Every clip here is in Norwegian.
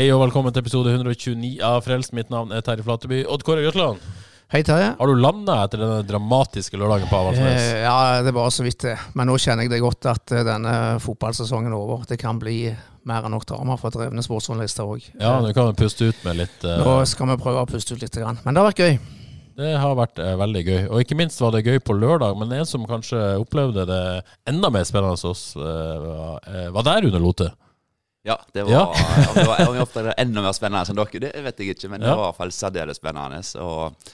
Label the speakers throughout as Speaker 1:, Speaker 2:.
Speaker 1: Hei og velkommen til episode 129 av Frelst. Mitt navn er Terje Flateby. Odd Kåre Grøtland,
Speaker 2: Hei, Terje.
Speaker 1: har du landa etter denne dramatiske lørdagen på Avaldsnes?
Speaker 2: Eh, ja, det var så vidt det. Men nå kjenner jeg det godt at eh, denne fotballsesongen er over. Det kan bli mer enn nok drama for drevne sportsjournalister òg.
Speaker 1: Ja, nå kan vi puste ut med litt eh,
Speaker 2: Nå skal vi prøve å puste ut litt. Grann. Men det har vært gøy.
Speaker 1: Det har vært eh, veldig gøy. Og ikke minst var det gøy på lørdag. Men en som kanskje opplevde det enda mer spennende hos oss, eh, eh, var der under Lote.
Speaker 3: Ja, det var,
Speaker 1: Ja.
Speaker 3: det var det var enda mer spennende enn dere, det vet jeg ikke. Men det var i hvert fall særdeles spennende. Og,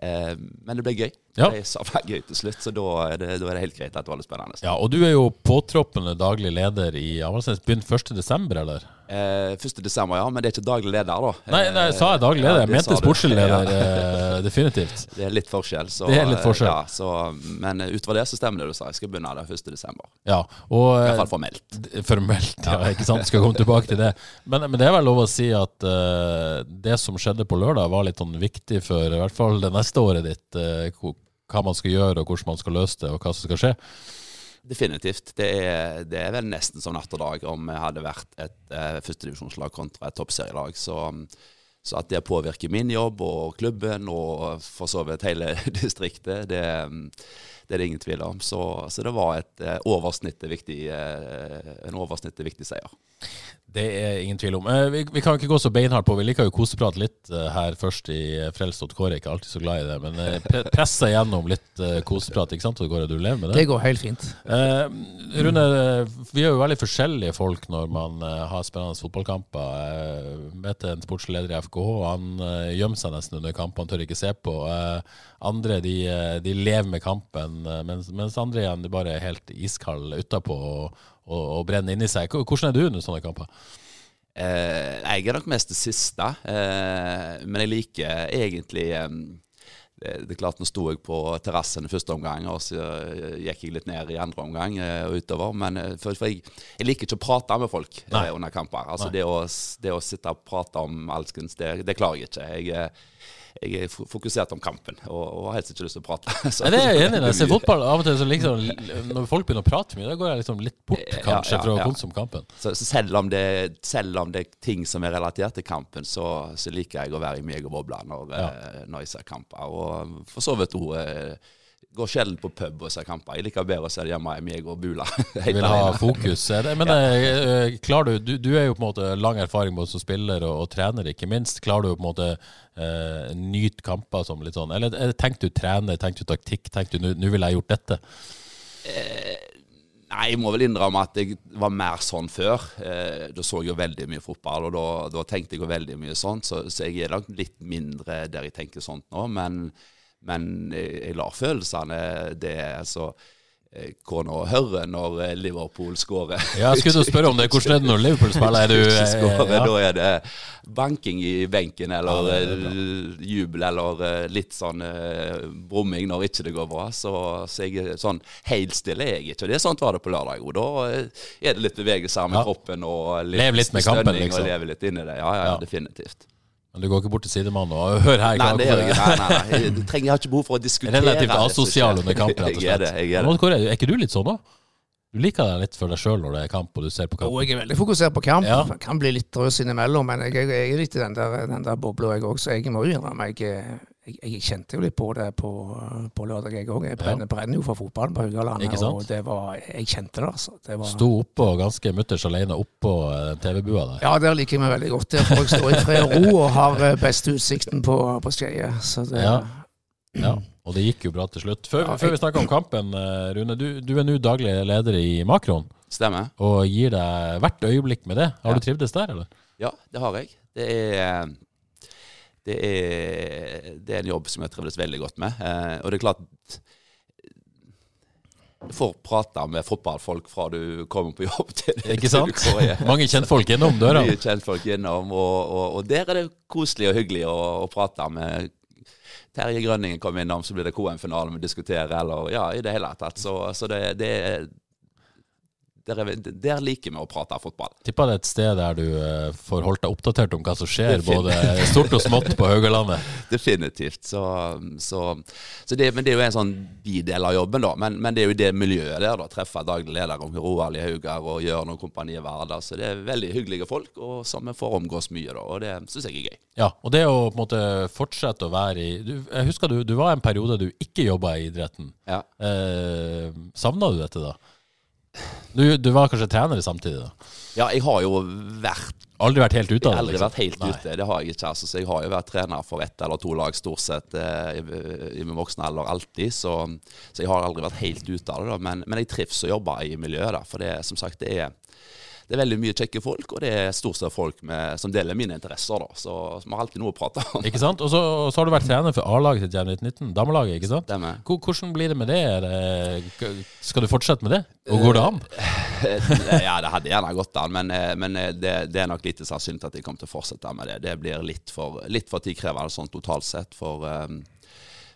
Speaker 3: eh, men det ble gøy.
Speaker 1: Ja.
Speaker 3: Det ble gøy til slutt, så da er, det, da er det helt greit at det var litt spennende.
Speaker 1: Ja, Og du er jo påtroppende daglig leder i Avaldsnes. Begynner 1.12., eller?
Speaker 3: Eh, 1. desember, ja, men det er ikke daglig leder, da.
Speaker 1: Nei, nei, sa jeg daglig leder? Jeg mente sportslig leder, eh, definitivt.
Speaker 3: Det er litt forskjell. Så,
Speaker 1: Det er litt forskjell.
Speaker 3: Ja, så, men utover det så stemmer det du sa. Jeg skal begynne der 1. desember.
Speaker 1: Ja, og
Speaker 3: I
Speaker 1: eh,
Speaker 3: hvert fall formelt.
Speaker 1: Formelt, ja. Ikke sant? Skal komme tilbake til det. Men, men det er vel lov å si at uh, det som skjedde på lørdag, var litt sånn viktig for i hvert fall det neste året ditt. Uh, hva man skal gjøre, og hvordan man skal løse det, og hva som skal skje.
Speaker 3: Definitivt. Det er, det er vel nesten som natt og dag om vi hadde vært et eh, førstedivisjonslag kontra et toppserielag. Så, så at det påvirker min jobb og klubben og for så vidt hele distriktet, det, det er det ingen tvil om. Så, så det var et eh, oversnittet viktig, eh, en oversnittet viktig seier.
Speaker 1: Det er ingen tvil om. Eh, vi, vi kan ikke gå så beinhardt på. Vi liker jo koseprate litt eh, her først i Frelst.k, jeg er Ikke alltid så glad i det, men eh, pre presse gjennom litt eh, koseprat. Ikke sant, Så går det Du lever med det?
Speaker 2: Det går helt fint.
Speaker 1: Eh, Rune, vi er jo veldig forskjellige folk når man eh, har spennende fotballkamper. Jeg møter en sportslig leder i FKH. Han eh, gjemmer seg nesten under kampen, han tør ikke se på. Eh, andre de, eh, de lever med kampen, eh, mens, mens andre igjen de bare er helt iskalde utapå og, og, å brenne inni seg. Hvordan er du under sånne kamper?
Speaker 3: Eh, jeg er nok mest det siste, eh, men jeg liker egentlig eh, det, det er klart Nå sto jeg på terrassen i første omgang, og så eh, gikk jeg litt ned i andre omgang eh, og utover. Men eh, for, for jeg, jeg liker ikke å prate med folk under kamper. Altså det å, det å sitte og prate om alskens, det, det klarer jeg ikke. Jeg, jeg er fokusert om kampen og, og har helst ikke lyst til å prate. Så-
Speaker 1: Nei, det er jeg enig i. Jeg ser fotball, av og til så liksom, når folk begynner å prate mye, da går jeg liksom litt bort,
Speaker 3: Ja,
Speaker 1: ja,
Speaker 3: ja,
Speaker 1: fra å
Speaker 3: ja.
Speaker 1: kampen.
Speaker 3: Så, så selv, om det, selv om det er ting som er relatert til kampen, så, så liker jeg å være i meg og bobla når, eh, når jeg ser kamper. Og for så vidt òg går sjelden på pub og ser kamper. Jeg liker bedre å se det hjemme enn meg og bula.
Speaker 1: Vil ha
Speaker 3: alene.
Speaker 1: fokus. Men eh, eh, klarer du, du Du er jo på en måte lang erfaring både som spiller og, og trener, ikke minst. Klarer du på en måte eh, nyte kamper som litt sånn Eller eller tenker du trener, tenker du taktikk, tenker du nå ville jeg gjort dette?
Speaker 3: Nei, jeg må vel innrømme at jeg var mer sånn før. Eh, da så jeg jo veldig mye fotball, og da, da tenkte jeg jo veldig mye sånn. Så, så jeg er nok litt mindre der jeg tenker sånt nå. Men, men jeg, jeg lar følelsene det altså eh, Kona høre når eh, Liverpool skårer.
Speaker 1: Ja, jeg skulle spørre om det. Hvordan er det når Liverpool spiller? Er du eh,
Speaker 3: skårer,
Speaker 1: ja.
Speaker 3: Da er det banking i benken, eller
Speaker 1: Ja, er
Speaker 3: eh, jubel, eller eh, litt sånn eh, brumming når ikke det går bra. Så, så jeg er sånn helt stille er jeg ikke. Og det er sånt var det på lørdag. òg. da eh, er det litt bevegelser med
Speaker 1: Ja.
Speaker 3: kroppen og litt,
Speaker 1: Lev litt med kampen, liksom.
Speaker 3: Og leve litt inn i det. Ja, Ja.
Speaker 1: ja,
Speaker 3: definitivt.
Speaker 1: Men du går ikke bort til sidemannen og hør her.
Speaker 3: Nei, det gjør jeg. Nei, nei, nei. Jeg, trenger, jeg har ikke behov for å diskutere
Speaker 1: Relativt
Speaker 3: det relativt
Speaker 1: asosial under kamp, rett og
Speaker 3: Jeg er det. Jeg er det.
Speaker 1: Er ikke du litt sånn da? Du liker deg litt for deg sjøl når det er kamp og du ser på
Speaker 2: Og
Speaker 1: kamp?
Speaker 2: jeg er veldig fokusert på kamp.
Speaker 1: Ja.
Speaker 2: Kan bli litt drøs innimellom, men jeg, jeg, jeg er litt i den der, den der bobla, jeg òg. Så jeg må innrømme jeg, jeg, jeg kjente jo litt på det på, på lørdag, jeg òg. Jeg brenner, brenner jo for fotballen på Haugalandet.
Speaker 1: Ikke sant?
Speaker 2: Og det var, jeg kjente det, altså. Det var,
Speaker 1: Sto oppå ganske mutters alene oppå eh, TV-bua der.
Speaker 2: ja, der liker jeg meg veldig godt. Der får jeg stå i fred og ro og har eh, beste utsikten på, på Skeie. Så det,
Speaker 1: Ja. Ja, og det gikk jo bra til slutt. Før,
Speaker 2: Ja,
Speaker 1: før vi snakker om kampen, eh, Rune. Du, du er nå daglig leder i Makron
Speaker 3: Stemmer.
Speaker 1: og gir deg hvert øyeblikk med det. Har
Speaker 3: Ja.
Speaker 1: du trivdes der, eller?
Speaker 3: Ja, det har jeg. Det er det er, det er en jobb som jeg trivdes veldig godt med. Eh, og det er klart Du får prate med fotballfolk fra du kommer på jobb til
Speaker 1: Ikke
Speaker 3: til du
Speaker 1: sant?
Speaker 3: går.
Speaker 1: Mange kjentfolk innom døra.
Speaker 3: Mye kjentfolk innom, og, og, og der er det koselig og hyggelig å, å prate med Terje Grønningen kom innom, så blir det KM-finale vi diskuterer, eller ja, i det hele tatt. Så, så det, det der, er, der liker vi å prate fotball.
Speaker 1: Tipper det er et sted der du eh, får holdt deg oppdatert om hva som skjer, både stort og smått på Haugalandet.
Speaker 3: Definitivt. Så, så, så det, men det er jo en sånn bidel av jobben, da. Men, men det er jo det miljøet der, da. Treffe daglig leder om Roald i Haugar og noen kompani hver dag Så det er veldig hyggelige folk, og som vi får omgås mye, da. Og det syns jeg er gøy.
Speaker 1: Ja, og det å på en måte fortsette å være i du, Jeg husker du, du var en periode du ikke jobba i idretten.
Speaker 3: Ja.
Speaker 1: Eh, Savna du dette da? Du, du var kanskje trener samtidig? da?
Speaker 3: ja, jeg har jo vært
Speaker 1: Aldri vært helt ute av det?
Speaker 3: aldri
Speaker 1: liksom?
Speaker 3: vært helt
Speaker 1: Nei.
Speaker 3: ute, det har jeg ikke. Altså, så jeg har jo vært trener for ett eller to lag stort sett eh, i, i min voksne alder alltid. Så, så jeg har aldri vært helt ute av det. Da. Men, men jeg trives å jobbe i miljøet. Da, for det, som sagt, det er, det er veldig mye kjekke folk, og det er stort sett folk med, som deler mine interesser. Da. Så, vi har alltid noe å prate om.
Speaker 1: Ikke sant? Og så, har du vært trener for A-laget til Jam 19, damelaget, ikke sant?
Speaker 3: Stemmer.
Speaker 1: Hvor- Hvordan blir det med det? Det? Skal du fortsette med det? Og går det an?
Speaker 3: ja, det hadde gjerne gått an, men, eh, men eh, det, det er nok lite sannsynlig at jeg kommer til å fortsette med det. Det blir litt for, litt for tidkrevende sånn totalt sett. For, eh,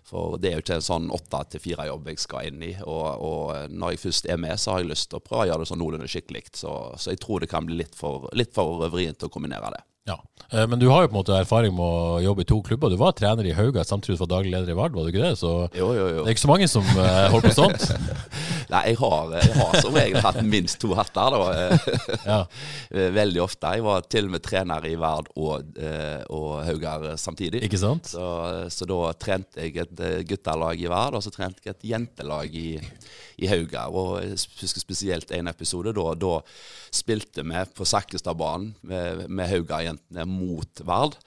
Speaker 3: for det er jo ikke en sånn åtte til fire-jobb jeg skal inn i. Og, og når jeg først er med, så har jeg lyst til å prøve å gjøre det sånn noenlunde skikkelig. Så, så jeg tror det kan bli litt for, litt for vrient å kombinere det.
Speaker 1: Ja. Eh, Men du har jo på en måte erfaring med å jobbe i to klubber. Du var trener i Hauga samtidig som du var daglig leder i Vard, var du ikke det? Så
Speaker 3: Jo, jo, jo.
Speaker 1: det er ikke så mange som eh, holder på sånt.
Speaker 3: Nei, jeg har, jeg har som regel hatt minst to hatter, da.
Speaker 1: Ja.
Speaker 3: Veldig ofte. Jeg var til og med trener i Vard og, eh, og Haugar samtidig.
Speaker 1: Ikke sant?
Speaker 3: Så, så da trente jeg et eh, guttelag i Vard, og så trente jeg et jentelag i, i Haugar. Og jeg husker spesielt en episode. Da, da spilte vi på Sakkestadbanen med, med Haugar-jentene mot Vard.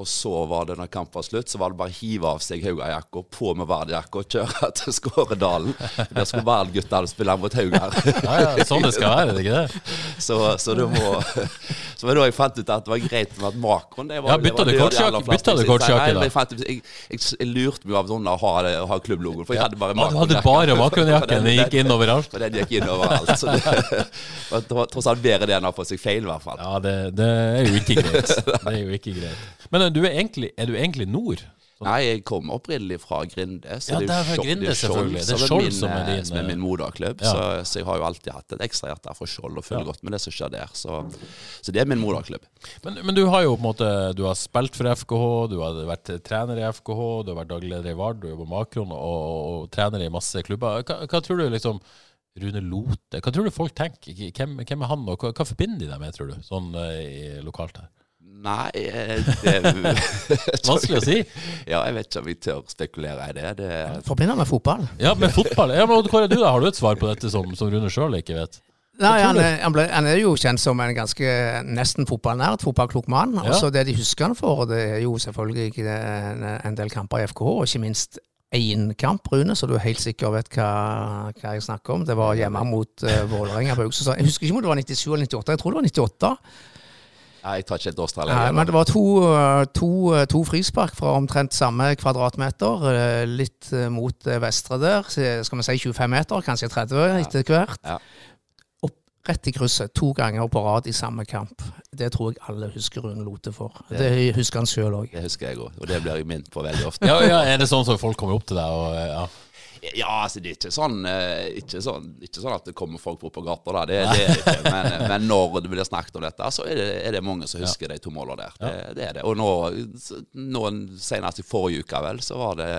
Speaker 3: Og så var det når kampen var slutt, så var det bare å hive av seg Haugajakka, på med Vard-jakka og kjøre til Skåredalen. Der skulle Vard-guttene spille mot Haugar.
Speaker 1: Ja, ja, sånn det skal være, det ikke det?
Speaker 3: Så, så du må Så var det da jeg fant ut at det var greit med at makroen det var,
Speaker 1: Ja, bytta du
Speaker 3: fleste.
Speaker 1: bytta du kortsjakke
Speaker 3: Nei,
Speaker 1: da?
Speaker 3: Jeg, jeg, jeg, jeg lurte meg av sånn å ha, ha klubblogoen, for jeg hadde bare
Speaker 1: Ja, du hadde bare makronjakken, den gikk inn overalt.
Speaker 3: Den gikk inn overalt. Så det, det var tross alt bedre det enn å ha på seg feil, i hvert fall.
Speaker 1: Ja, det, det er jo ikke greit. Det er jo ikke greit. Men eh, du er, egentlig, er du egentlig nord?
Speaker 3: Nei, jeg kom opprinnelig fra Grinde. Så
Speaker 1: Ja,
Speaker 3: det
Speaker 1: er
Speaker 3: jo
Speaker 1: Grinde, selvfølgelig. Det er Skjold
Speaker 3: min,
Speaker 1: som er
Speaker 3: eh,
Speaker 1: din,
Speaker 3: som er min
Speaker 1: eh,
Speaker 3: moderklubb.
Speaker 1: ja.
Speaker 3: Så, så jeg har jo alltid hatt et ekstra hjerte for Skjold og følger godt med det som skjer der. Så, så det er min moderklubb.
Speaker 1: Men, men du har jo på en måte Du har spilt for FKH, du har vært trener i FKH, du har vært daglig leder i Vard, du jobber med Makron og, og trener i masse klubber. Hva, hva tror du liksom Rune Lote, hva tror du folk tenker? Hvem, hvem er han, og hva, hva forbinder de deg med, tror du, sånn eh, i, lokalt her?
Speaker 3: Nei, det
Speaker 1: Vanskelig å si.
Speaker 3: Ja, jeg vet ikke om vi tør spekulere i det. det
Speaker 2: Forbinder med fotball.
Speaker 1: Ja, med fotball. Ja, men hva Kåre, du da, har du et svar på dette som, som Rune sjøl ikke vet?
Speaker 2: Nei, han er, han, ble, han er jo kjent som en ganske nesten fotballnær, et fotballklok mann.
Speaker 1: Ja.
Speaker 2: Og så det de husker han for, det er jo selvfølgelig en, en del kamper i FKH, og ikke minst én kamp, Rune, så du helt sikkert vet hva, hva jeg snakker om. Det var hjemme mot uh, Vålerenga på. Jeg husker ikke om det var 97 eller 98, jeg tror det var 98.
Speaker 3: Nei, jeg tar ikke helt årstall.
Speaker 2: Nei, men det var to, eh, to, eh, to frispark fra omtrent samme kvadratmeter, eh, litt mot vestre der. Skal vi si 25 meter, kanskje 30 etter hvert.
Speaker 3: Ja.
Speaker 2: Opp rett i krysset, to ganger på rad i samme kamp. Det tror jeg alle husker Rune Lote for. Det husker han sjøl òg.
Speaker 3: Det husker jeg òg, og det blir jeg minnet på veldig ofte.
Speaker 1: Ja, ja, Er det sånn som folk kommer opp til deg og ja.
Speaker 3: Ja, altså det er ikke sånn, eh, ikke sånn, ikke sånn at det kommer folk bort på gata, da. Det, det er det ikke. Men, men når det blir snakket om dette, så er det, er det mange som husker de to målene der. Det, det er det. Og nå, nå senest i forrige uke, vel, så var det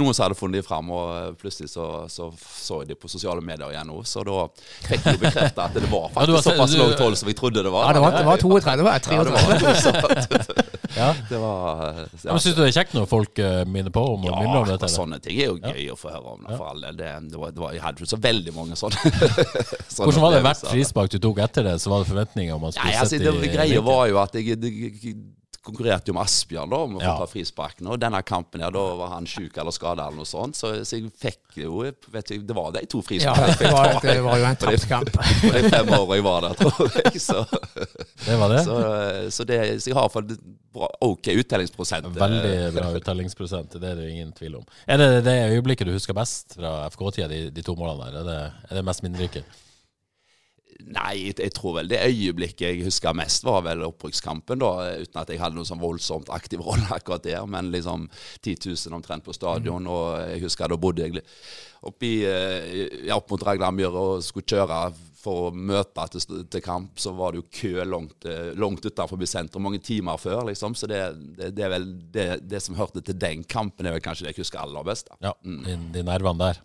Speaker 3: noen som hadde funnet de fram, og plutselig så så, så de på sosiale medier igjen nå. Så da fikk jeg bekrefta at det var
Speaker 1: Ja,
Speaker 3: faktisk
Speaker 1: sett-
Speaker 3: såpass lavt hold som jeg trodde det var.
Speaker 2: Ja, det var, det var 32, jeg,
Speaker 3: Ja, det
Speaker 2: 33.
Speaker 3: var, så,
Speaker 1: Ja.
Speaker 3: det var
Speaker 1: Ja, men Syns du det er kjekt når folk uh, minner på om
Speaker 3: ja,
Speaker 1: mimrer om dette? Ja,
Speaker 3: sånne ting er jo gøy å få høre om. Det, for alle. Det, det var, det var, jeg hadde ikke så veldig mange sånne. sånne
Speaker 1: Hvordan var det hvert frispark du tok etter det? Så var det forventninger om at skulle
Speaker 3: altså,
Speaker 1: sette
Speaker 3: det
Speaker 1: i
Speaker 3: greia var jo at jeg, jeg konkurrerte jo med Asbjørn da, om å få
Speaker 1: Ja.
Speaker 3: ta frisparkene. Og denne kampen her, da var han sjuk eller skada eller noe sånt. Så, så jeg fikk jo vet du, Det var de to
Speaker 2: Ja, det var, det var jo en tapt kamp.
Speaker 3: På de fem årene jeg var der, tror jeg. Så,
Speaker 1: Det var det.
Speaker 3: så, så, det, så jeg har fått bra, OK uttellingsprosent.
Speaker 1: Veldig bra uttellingsprosent, det er det ingen tvil om. Er det det øyeblikket du husker best fra FK-tida, de, de to målene der? Er det, er det mest minnerike?
Speaker 3: Nei, jeg, tror vel det øyeblikket jeg husker mest, var vel opprykkskampen, da. Uten at jeg hadde noen sånn voldsomt aktiv rolle akkurat der. Men liksom 10 000 omtrent på stadion. Og jeg husker da bodde jeg oppi, eh, ja, opp mot Raglandmjøret og skulle kjøre for å møte til, til kamp. Så var det jo kø langt, eh, langt utenfor sentrum mange timer før, liksom. Så det, det, det er vel det, det som hørte til den kampen, er vel kanskje det jeg husker aller best. da.
Speaker 1: Ja, mm. de nervene der.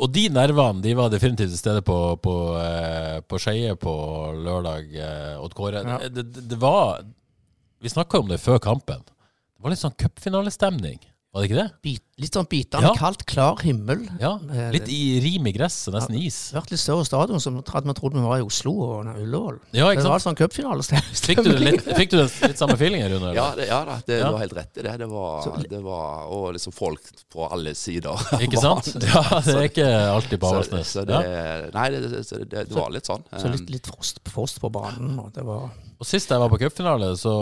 Speaker 1: Og de nervene de var definitivt til stede på, på, eh, på Skeie på lørdag, eh, Odd Kåre.
Speaker 2: Ja.
Speaker 1: Det, det, det var Vi snakka om det før kampen. Det var litt sånn cupfinalestemning, var det ikke det?
Speaker 2: Bit, litt sånn bitende
Speaker 1: Ja.
Speaker 2: kaldt, klar himmel.
Speaker 1: Ja,
Speaker 2: Eh,
Speaker 1: Litt i rim i gresset, nesten is.
Speaker 2: Vært litt større stadion, som hadde vi trodd vi var i Oslo og Ullevål.
Speaker 1: Ja, ikke
Speaker 2: Det var
Speaker 1: sant?
Speaker 2: sånn cupfinalestemning.
Speaker 1: Fikk du, det litt, fikk du det litt samme feelingen, Rune? eller?
Speaker 3: Ja, det, ja da, det,
Speaker 1: Ja.
Speaker 3: du har helt rett i det. Det var, det var Og liksom folk på alle sider.
Speaker 1: Ikke sant? Ja, det er ikke alltid på
Speaker 3: Så,
Speaker 1: Avaldsnes.
Speaker 3: så det,
Speaker 1: Ja.
Speaker 3: Nei, det, det, det, det var litt sånn.
Speaker 2: Så litt, litt frost, frost på banen. Og det var
Speaker 1: Og Sist jeg var på cupfinale, så,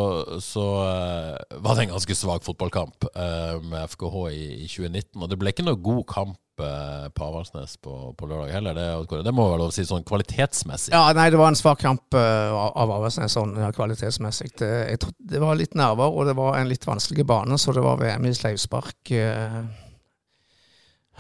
Speaker 1: så eh, var det en ganske svak fotballkamp eh, med FKH i, i 2019. Og det ble ikke noe god kamp eh, på Avaldsnes på, på lørdag heller. Det, det må å si sånn kvalitetsmessig.
Speaker 2: Ja, nei, det var en svak kamp eh, av av Avaldsnes sånn ja, kvalitetsmessig. Det, jeg det var litt nerver, og det var en litt vanskelig bane, så det var VM i sleivspark eh,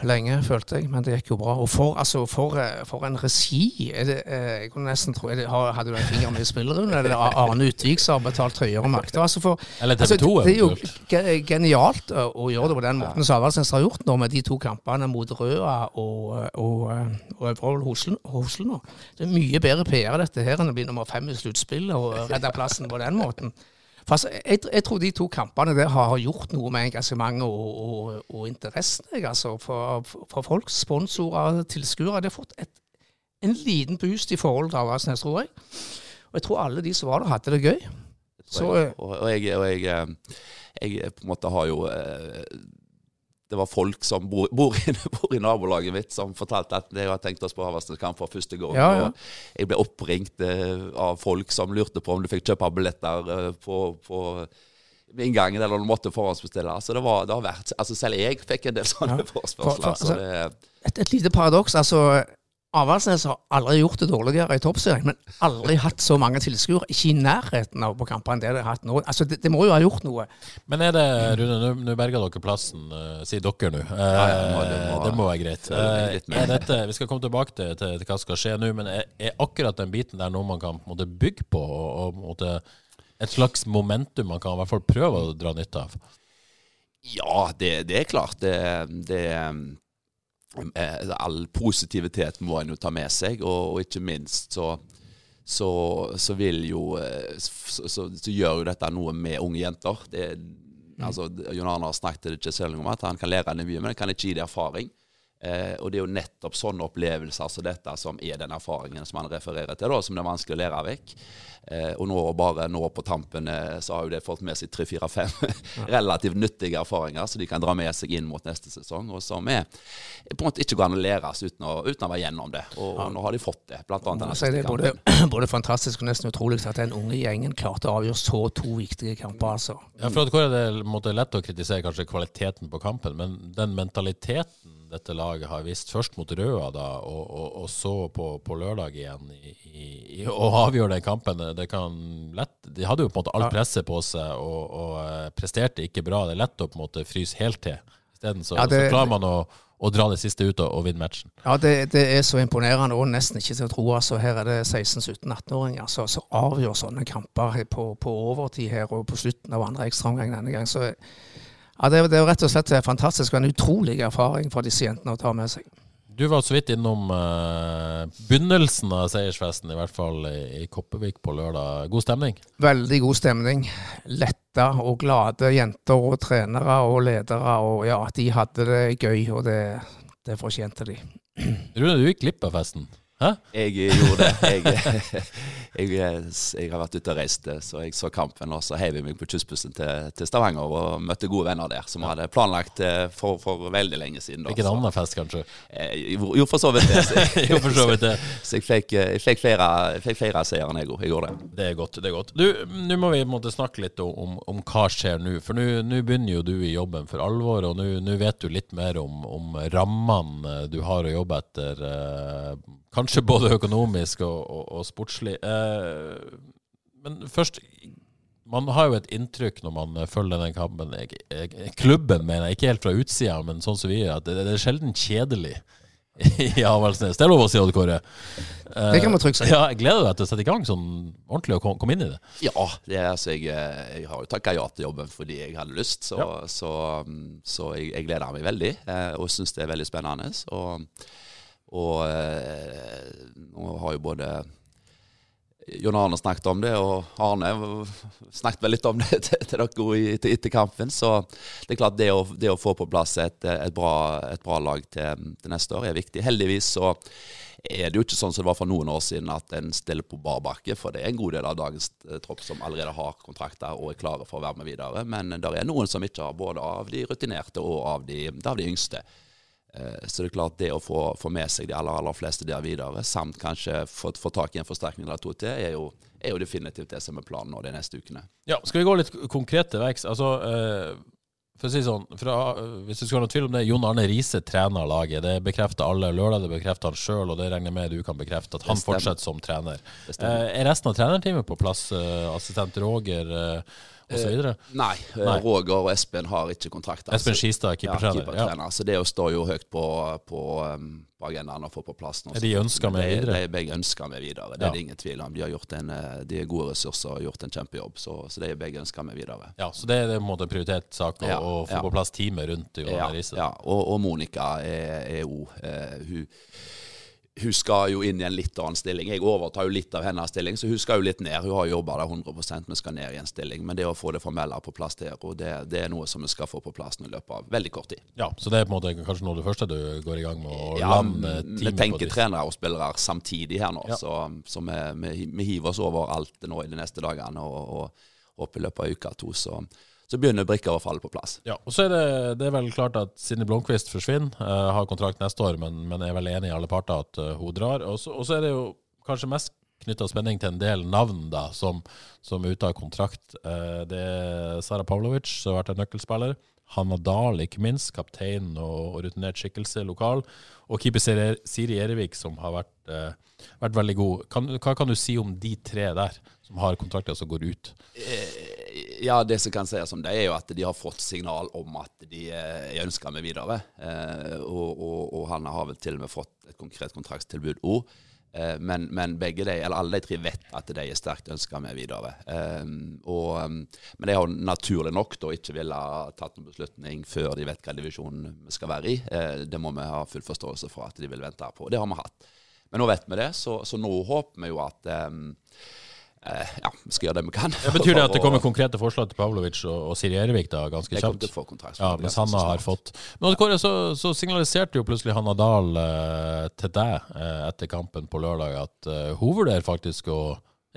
Speaker 2: lenge, følte jeg, men det gikk jo bra. Og for, altså, for, eh, for en regi. Er det, eh, jeg kunne nesten tro det, Hadde du en finger med i spillerunden? Eller Arne Utvik som har betalt høyere makter? Altså for,
Speaker 1: Eller
Speaker 2: Altså,
Speaker 1: TV 2
Speaker 2: det er jo genialt å, gjøre det på den måten som Avaldsnes har gjort nå, med de to kampene mot Røa og, og, Hosle nå. Det er mye bedre PR dette her enn å bli nummer fem i sluttspillet og redde plassen på den måten. Altså, jeg, jeg tror de to kampene der har, har gjort noe med engasjementet og, og, og interessen. Jeg, altså, for, for folk, sponsorer, tilskuere. Det har fått et, en liten boost i forhold til Avaldsnes, tror jeg. Og jeg tror alle de som var der, hadde det gøy. Så, eh,
Speaker 3: og, og, jeg, og jeg, eh, jeg på en måte har jo eh, Det var folk som bor, bor, i, bor i nabolaget mitt, som fortalte at jeg hadde tenkt oss på Havarsnes-kamp for første gang.
Speaker 2: Ja, ja.
Speaker 3: Og jeg ble oppringt eh, av folk som lurte på om du fikk kjøpe billetter eh, på, på inngangen, eller du måtte forhåndsbestille. Så det, var, det har vært, altså selv jeg fikk en del sånne
Speaker 2: Ja.
Speaker 3: forespørsler.
Speaker 2: For- for-
Speaker 3: så det,
Speaker 2: et, et lite paradoks. altså Avaldsnes har aldri gjort det dårligere i toppserien, men aldri hatt så mange tilskuere. Ikke i nærheten av på kampene det de har hatt nå. Altså, det, det må jo ha gjort noe.
Speaker 1: Men er det, Rune, nå- berger berga dere plassen. uh, sier dere nå. Uh,
Speaker 3: Ja, ja, det må- det må-
Speaker 1: det må være greit.
Speaker 3: Uh, er
Speaker 1: Eh,
Speaker 3: mer.
Speaker 1: dette, vi skal komme tilbake til, til, til hva som skal skje nå, men er, er akkurat den biten der noe man kan måtte bygge på? Og, og måtte, et slags momentum man kan i hvert fall prøve å dra nytte av?
Speaker 3: Ja, det, det er klart. Det, det eh, All positivitet må en jo ta med seg, og, og ikke minst så, så, så vil jo eh, så, så, gjør jo dette noe med unge jenter. Det, altså, Jon Arne har snakket ikke selv om at han kan lære henne mye, men han kan ikke gi det erfaring. Eh, og det er jo nettopp sånne opplevelser som dette som er den erfaringen som han refererer til, da, som det er vanskelig å lære vekk. Eh, og nå bare nå på tampen eh, så har jo det fått med seg tre-fire-fem relativt nyttige erfaringer som de kan dra med seg inn mot neste sesong, og som er, på en måte ikke går an å læres uten å, uten å være gjennom det. Og, og nå har de fått det, blant annet denne
Speaker 2: Altså, det er både, både fantastisk og nesten utrolig at den unge gjengen klarte å avgjøre så to viktige kamper. altså.
Speaker 1: Ja, for at hvor Det er det måtte lett å kritisere kanskje kvaliteten på kampen, men den mentaliteten dette laget har vist først mot Røa da, og, og, og så på, på lørdag igjen i, i, i, avgjøre den kampen det kan lett, De hadde jo på en måte alt presset på seg og, og eh, presterte ikke bra. Det er lett å på en måte fryse helt til. Isteden så,
Speaker 2: Ja, det-
Speaker 1: så klarer man å, å dra det siste ut og, og vinne matchen.
Speaker 2: Ja, det, det er så imponerende og nesten ikke til å tro. altså Her er det 16-17-18-åringer som som avgjør sånne kamper på, på overtid her og på slutten av andre ekstraomgang denne gang. Så ja, det, det er rett og slett fantastisk og en utrolig erfaring for disse jentene å ta med seg.
Speaker 1: Du var så vidt innom eh, begynnelsen av seiersfesten, i hvert fall i, Kopervik på lørdag. God stemning?
Speaker 2: Veldig god stemning. Letta og glade jenter og trenere og ledere. Og ja, de hadde det gøy, og det, det fortjente de.
Speaker 1: Rune, du gikk glipp av festen. Hæ?
Speaker 3: Jeg gjorde det. Jeg, jeg, jeg, har vært ute og reist, så jeg så kampen. Og så heiv jeg meg på kystbussen til, til, Stavanger og møtte gode venner der, som ja. hadde planlagt for, for, veldig lenge siden.
Speaker 1: Da, Ikke en annen fest, kanskje?
Speaker 3: Jo, for så vidt det.
Speaker 1: Jo, for så vidt det.
Speaker 3: så jeg fikk, jeg fikk feire seieren, jeg òg. Jeg gjorde det.
Speaker 1: Det er godt. det er godt. Du, Nå må vi måtte snakke litt om, om hva skjer nå. For nå begynner jo du i jobben for alvor, og nå vet du litt mer om, om rammene du har å jobbe etter. Kanskje Kanskje både økonomisk og, og, og sportslig. Eh, men først Man har jo et inntrykk når man følger denne kampen. Jeg, jeg, klubben, mener jeg, ikke helt fra utsida, men sånn som vi er, at det, det er sjelden kjedelig i Avaldsnes. Det er lov å si, Odd Kåre.
Speaker 2: Eh, det kan man trygt si.
Speaker 1: Ja, jeg gleder deg til å sette i gang sånn ordentlig og komme inn i det.
Speaker 3: Ja, det er, altså, jeg, jeg har jo takka ja til jobben fordi jeg hadde lyst, så, ja. så, så jeg, jeg, gleder meg veldig eh, og syns det er veldig spennende. Og og eh, nå har jo både Jon Arne snakket om det, og Arne snakket vel litt om det til, dere etter kampen. Så det er klart det å, det å få på plass et, et, bra, et bra, lag til, til, neste år er viktig. Heldigvis så er det jo ikke sånn som det var for noen år siden at en stiller på bar bakke. For det er en god del av dagens eh, tropp som allerede har kontrakter og er klare for å være med videre. Men det er noen som ikke har, både av de rutinerte og av de, av de yngste. Eh, så det er klart det å få, få med seg de aller, aller fleste der videre, samt kanskje få, få tak i en forsterkning eller to til, er jo, er jo, definitivt det som er planen nå de neste ukene.
Speaker 1: Ja, Skal vi gå litt konkret til verks? Altså, eh, for å si sånn, fra, hvis du skulle ha noen tvil om det, Jon Arne Riise trener laget. Det bekrefter alle. Lørdag det bekrefter han sjøl, og det regner jeg med du kan bekrefte, at han fortsetter som trener. Eh, er resten av trenerteamet på plass? Eh, assistent Roger? Eh, osv.?
Speaker 3: Eh, nei, eh, nei, Roger og Espen har ikke kontrakt.
Speaker 1: Espen Skistad, keepertrener. Ja, keeper
Speaker 3: ja. Så det står jo høyt på, på, um, på agendaen å få på plass
Speaker 1: nå. Er de ønsker med videre?
Speaker 3: De, de begge ønsker med videre, det ja. er det ingen tvil om. De har gjort en, eh, de er gode ressurser og gjort en kjempejobb, så, så de er begge ønsker med videre.
Speaker 1: Ja, Så det er en måte en prioritert sak å, å få på plass teamet rundt Johan
Speaker 3: Riise? Ja, og, og Monica er eh, hun hun skal jo inn i en litt annen stilling. Jeg overtar jo litt av hennes stilling, så hun skal jo litt ned. Hun har jobba der 100% men skal ned i en stilling. Men det å få det formelle på plass der, og det, det, er noe som vi skal få på plass i løpet av veldig kort tid.
Speaker 1: Ja, Så det er på en måte kanskje noe av det første du går i gang med? å ja, lande teamet
Speaker 3: Vi tenker trenere og spillere samtidig her nå, ja. så, så vi, vi, vi, hiver oss over alt nå i de neste dagene. og, og, og i løpet av uka to, så så begynner brikka å falle på plass.
Speaker 1: Ja, og så er det, det er vel klart at Sidney Blomkvist forsvinner, uh, har kontrakt neste år, men, men er vel enig i alle parter at uh, hun drar. Og så, er det jo kanskje mest knytta spenning til en del navn da, som, som er ute av kontrakt. Uh, det er Sara Pavlovic, som har vært en nøkkelspiller. Hanna Dahl, ikke minst, kaptein og, og rutinert skikkelse lokal. Og keeper Siri Erevik, som har vært, vært veldig god. Kan, hva kan du si om de tre der, som har kontrakter som går ut?
Speaker 3: Eh ja, det som kan sies om det, er jo at de har fått signal om at de er ønska med videre. Eh, og, og, og, han har vel til og med fått et konkret kontraktstilbud òg. Eh, men, men, de, alle de tre vet at de er sterkt ønska med videre. Eh, og, men de har naturlig nok da ikke ville tatt noen beslutning før de vet hva divisjonen vi skal være i. Eh, det må vi ha full forståelse for at de vil vente på. Det har vi hatt. Men nå vet vi det, så, så nå håper vi jo at Eh, ja, vi skal gjøre det vi kan.
Speaker 1: Det betyr det at det kommer konkrete forslag til Pavlovic og, og Siri Erevik da, ganske kjapt? Jeg
Speaker 3: kommer til å få kontrakt.
Speaker 1: Ja, mens Hanna har fått Men Kåre, så, så, signaliserte jo plutselig Hanna Dahl eh, til deg eh, etter kampen på lørdag at eh, hun vurderer faktisk å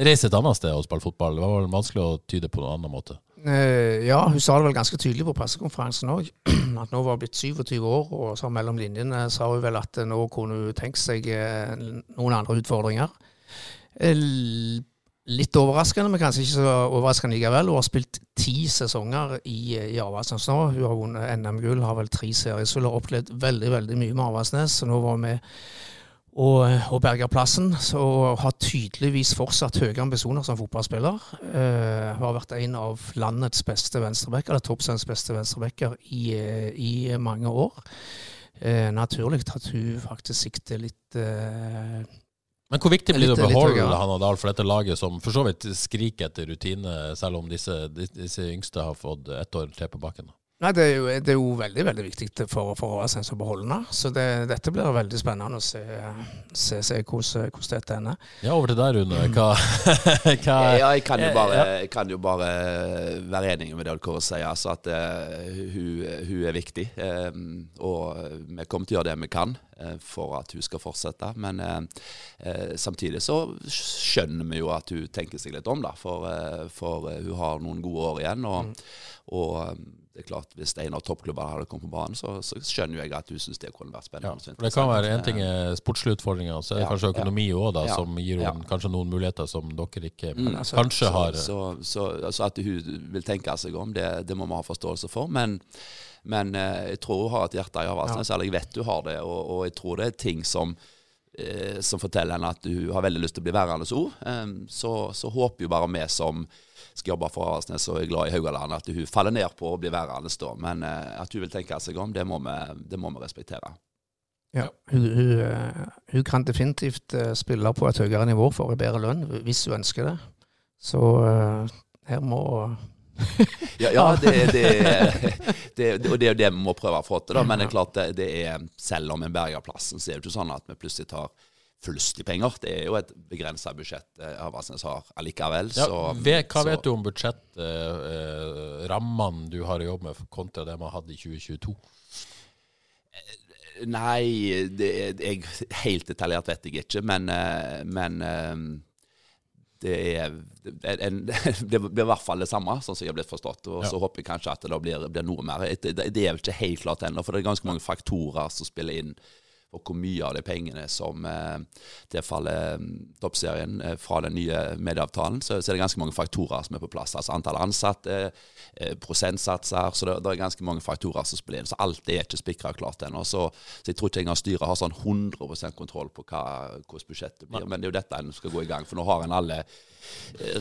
Speaker 1: reise et annet sted og spille fotball. Det var vel vanskelig å tyde på noen annen måte?
Speaker 2: Eh, ja, hun sa det vel ganske tydelig på pressekonferansen òg. At nå var hun blitt 27 år, og så mellom linjene sa hun vel at nå kunne hun tenke seg eh, noen andre utfordringer. Litt overraskende, men kanskje ikke så overraskende likevel. Hun har spilt ti sesonger i, i Avaldsnes nå. Hun har vunnet NM-gull, har vel tre serier, så hun har opplevd veldig veldig mye med Avaldsnes. Nå var hun med og, og berga plassen. Så hun har tydeligvis fortsatt høye ambisjoner som fotballspiller. Uh, hun har vært en av landets beste venstrebacker, eller toppsens beste venstrebacker, i, i, mange år. Uh, naturlig at hun faktisk sikter litt uh,
Speaker 1: men hvor viktig blir det å beholde Hanna Dahl for dette laget, som for så vidt skriker etter rutine, selv om disse, disse yngste har fått ett år til på bakken?
Speaker 2: Nei, det er jo, det er jo veldig veldig viktig for, for Åsens å beholde. Så det, dette blir veldig spennende å se, se, se hvordan, hvordan, dette ender.
Speaker 1: Ja, over til deg, Rune. Hva,
Speaker 3: hva ja, jeg, kan bare, jeg, kan jo bare, være enig med det Kåre sier. Altså at uh, hun, hun, er viktig. Um, og vi kommer til å gjøre det vi kan. uh, for at hun skal fortsette. Men uh, eh, samtidig så skjønner vi jo at hun tenker seg litt om, da. For, eh, for eh, hun har noen gode år igjen. Og, og eh, det er klart, hvis en av toppklubbene hadde kommet på banen, så, så skjønner jeg at hun syns det kunne vært spennende. Ja,
Speaker 1: for det kan være en ting er sportslige utfordringer, så er det
Speaker 3: Ja,
Speaker 1: kanskje økonomi òg,
Speaker 3: ja,
Speaker 1: som gir
Speaker 3: ja.
Speaker 1: henne kanskje noen muligheter som dere ikke
Speaker 3: Mm.
Speaker 1: kanskje
Speaker 3: så,
Speaker 1: har.
Speaker 3: Så, så, så, at hun vil tenke seg om, det, det må vi ha forståelse for. Men, men eh, jeg tror hun har et hjerte i Avaldsnes, eller jeg vet hun har det. Og, og jeg tror det er ting som, eh, som forteller henne at hun har veldig lyst til å bli værende hos henne. så, så håper jo bare vi som skal jobbe for Aresnes og er glad i Haugaland, at hun faller ned på å bli værende da. Men eh, at hun vil tenke seg om, det må vi, det må vi respektere.
Speaker 2: Ja, hun, hun, eh, hun kan definitivt eh, spille på et høyere nivå for en bedre lønn, hvis hun ønsker det. Så her må
Speaker 3: Ja, ja det, det, og det er jo det vi må prøve å få til. Men det er klart det, det er, selv om en berger plassen, så er det ikke sånn at vi plutselig tar i penger. Det er jo et begrensa budsjett eh, Havasnes har allikevel.
Speaker 1: Ja,
Speaker 3: så,
Speaker 1: ve- hva
Speaker 3: så-
Speaker 1: vet du om budsjettrammene eh, du har å jobbe med, kontra det man hadde i 2022?
Speaker 3: Nei, det, jeg, helt detaljert vet jeg ikke, men, eh, men eh, det er en, det blir i hvert fall det samme, sånn som jeg har blitt forstått. Og
Speaker 1: Ja.
Speaker 3: så håper jeg kanskje at det blir, blir noe mer. Det, det det er vel ikke helt klart ennå, for det er ganske mange faktorer som spiller inn. Og hvor mye av de pengene som eh, tilfaller eh, toppserien eh, fra den nye medieavtalen, så, så er det ganske mange faktorer som er på plass. Altså antall ansatte, eh, prosentsatser. Så det, det er ganske mange faktorer som spiller inn. Så alt er ikke spikra klart ennå. Så, så jeg tror ikke engang styret har sånn 100% kontroll på hva, hvordan budsjettet blir. Men det er jo dette en skal gå i gang, for nå har en alle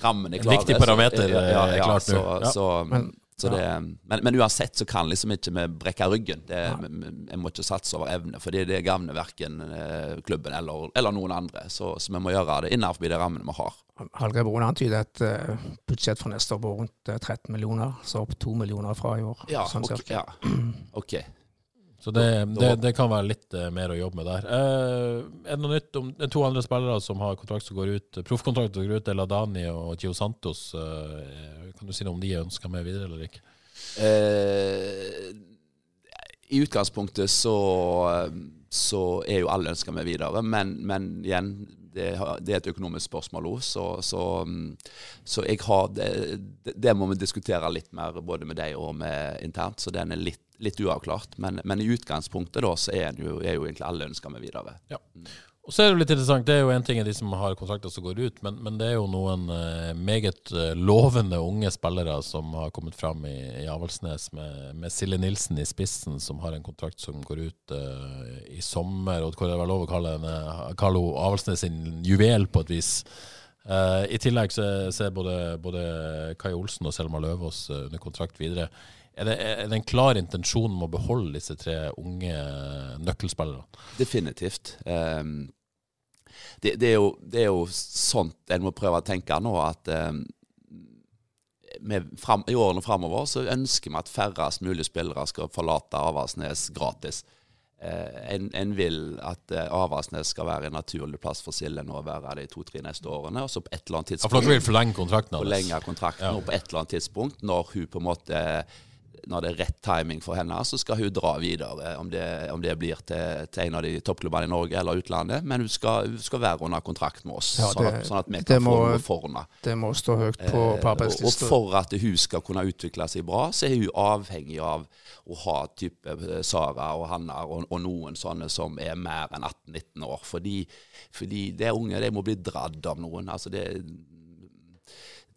Speaker 3: rammene
Speaker 1: En
Speaker 3: klare.
Speaker 1: viktig
Speaker 3: så-
Speaker 1: parameter,
Speaker 3: er ja,
Speaker 1: klart nå.
Speaker 3: Så,
Speaker 1: Ja.
Speaker 2: Men-
Speaker 3: så det, men, men uansett så kan liksom ikke vi brekke ryggen. Det, vi, må ikke satse over evne, for det, det gagner verken eh, klubben eller, eller noen andre. Så, så vi må gjøre det innenfor de rammene vi har.
Speaker 2: Hallgeir Broen antyder et uh, budsjett for neste år på rundt eh, 13 millioner, så opp 2 millioner fra i år.
Speaker 3: Ja,
Speaker 2: sånn
Speaker 3: ok.
Speaker 2: cirka.
Speaker 3: Ja. ok.
Speaker 1: Så det, det, det kan være litt eh, mer å jobbe med der. Eh, er det noe nytt om to andre spillere som har kontrakt som går ut, proffkontrakt som går ut, eller Dani og Gio Santos? eh, kan du si noe om de er ønska med videre eller ikke?
Speaker 3: Eh, I utgangspunktet så, så er jo alle ønska med videre, men, men igjen, det, det er et økonomisk spørsmål òg, så, så, mm, så jeg har det, det- må vi diskutere litt mer både med deg og med internt, så den er litt, litt uavklart. Men, men i utgangspunktet da, så er, det jo, er jo egentlig alle ønsker med videre.
Speaker 1: Og så er det litt interessant, det er jo en ting er de som har kontrakter som går ut, men, men det er jo noen eh, meget eh, lovende unge spillere som har kommet fram i, i Avaldsnes, med, med Silje Nilsen i spissen, som har en kontrakt som går ut eh, i sommer, og hvor det var lov å kalle henne Carlo Avaldsnes sin juvel på et vis. Eh, I tillegg så er- er både, både Kai Olsen og Selma Løvaas eh, under kontrakt videre. Er det, er det en klar intensjon om å beholde disse tre unge nøkkelspillerne?
Speaker 3: Definitivt. Ehm, det, det, er jo, det er jo sånt en må prøve å tenke nå, at eh, fram, i årene framover så ønsker vi at færrest mulig spillere skal forlate Avaldsnes gratis. Eh, en, en vil at eh, Avaldsnes skal være en naturlig plass for Silje nå å være de to-tre neste årene. Og så på et eller annet
Speaker 1: Ja, for dere
Speaker 3: tidspunkt
Speaker 1: vil forlenge kontrakten
Speaker 3: forlenge kontrakten,
Speaker 1: Ja.
Speaker 3: og på et eller annet tidspunkt, når hun på en måte når det er rett timing for henne, så skal hun dra videre. Om det, om det blir til, til en av de toppklubbene i Norge eller utlandet. Men hun skal, hun skal være under kontrakt med oss,
Speaker 2: Ja,
Speaker 3: sånn, at, sånn at vi kan
Speaker 2: må-
Speaker 3: få noe for henne.
Speaker 2: Det må stå høyt på,
Speaker 3: Eh,
Speaker 2: på
Speaker 3: og, og for at hun skal kunne utvikle seg bra, så er hun avhengig av å ha type eh, Sara og Hanna og, og noen sånne som er mer enn 18-19 år. Fordi, fordi det unge, de må bli dradd av noen. Altså det,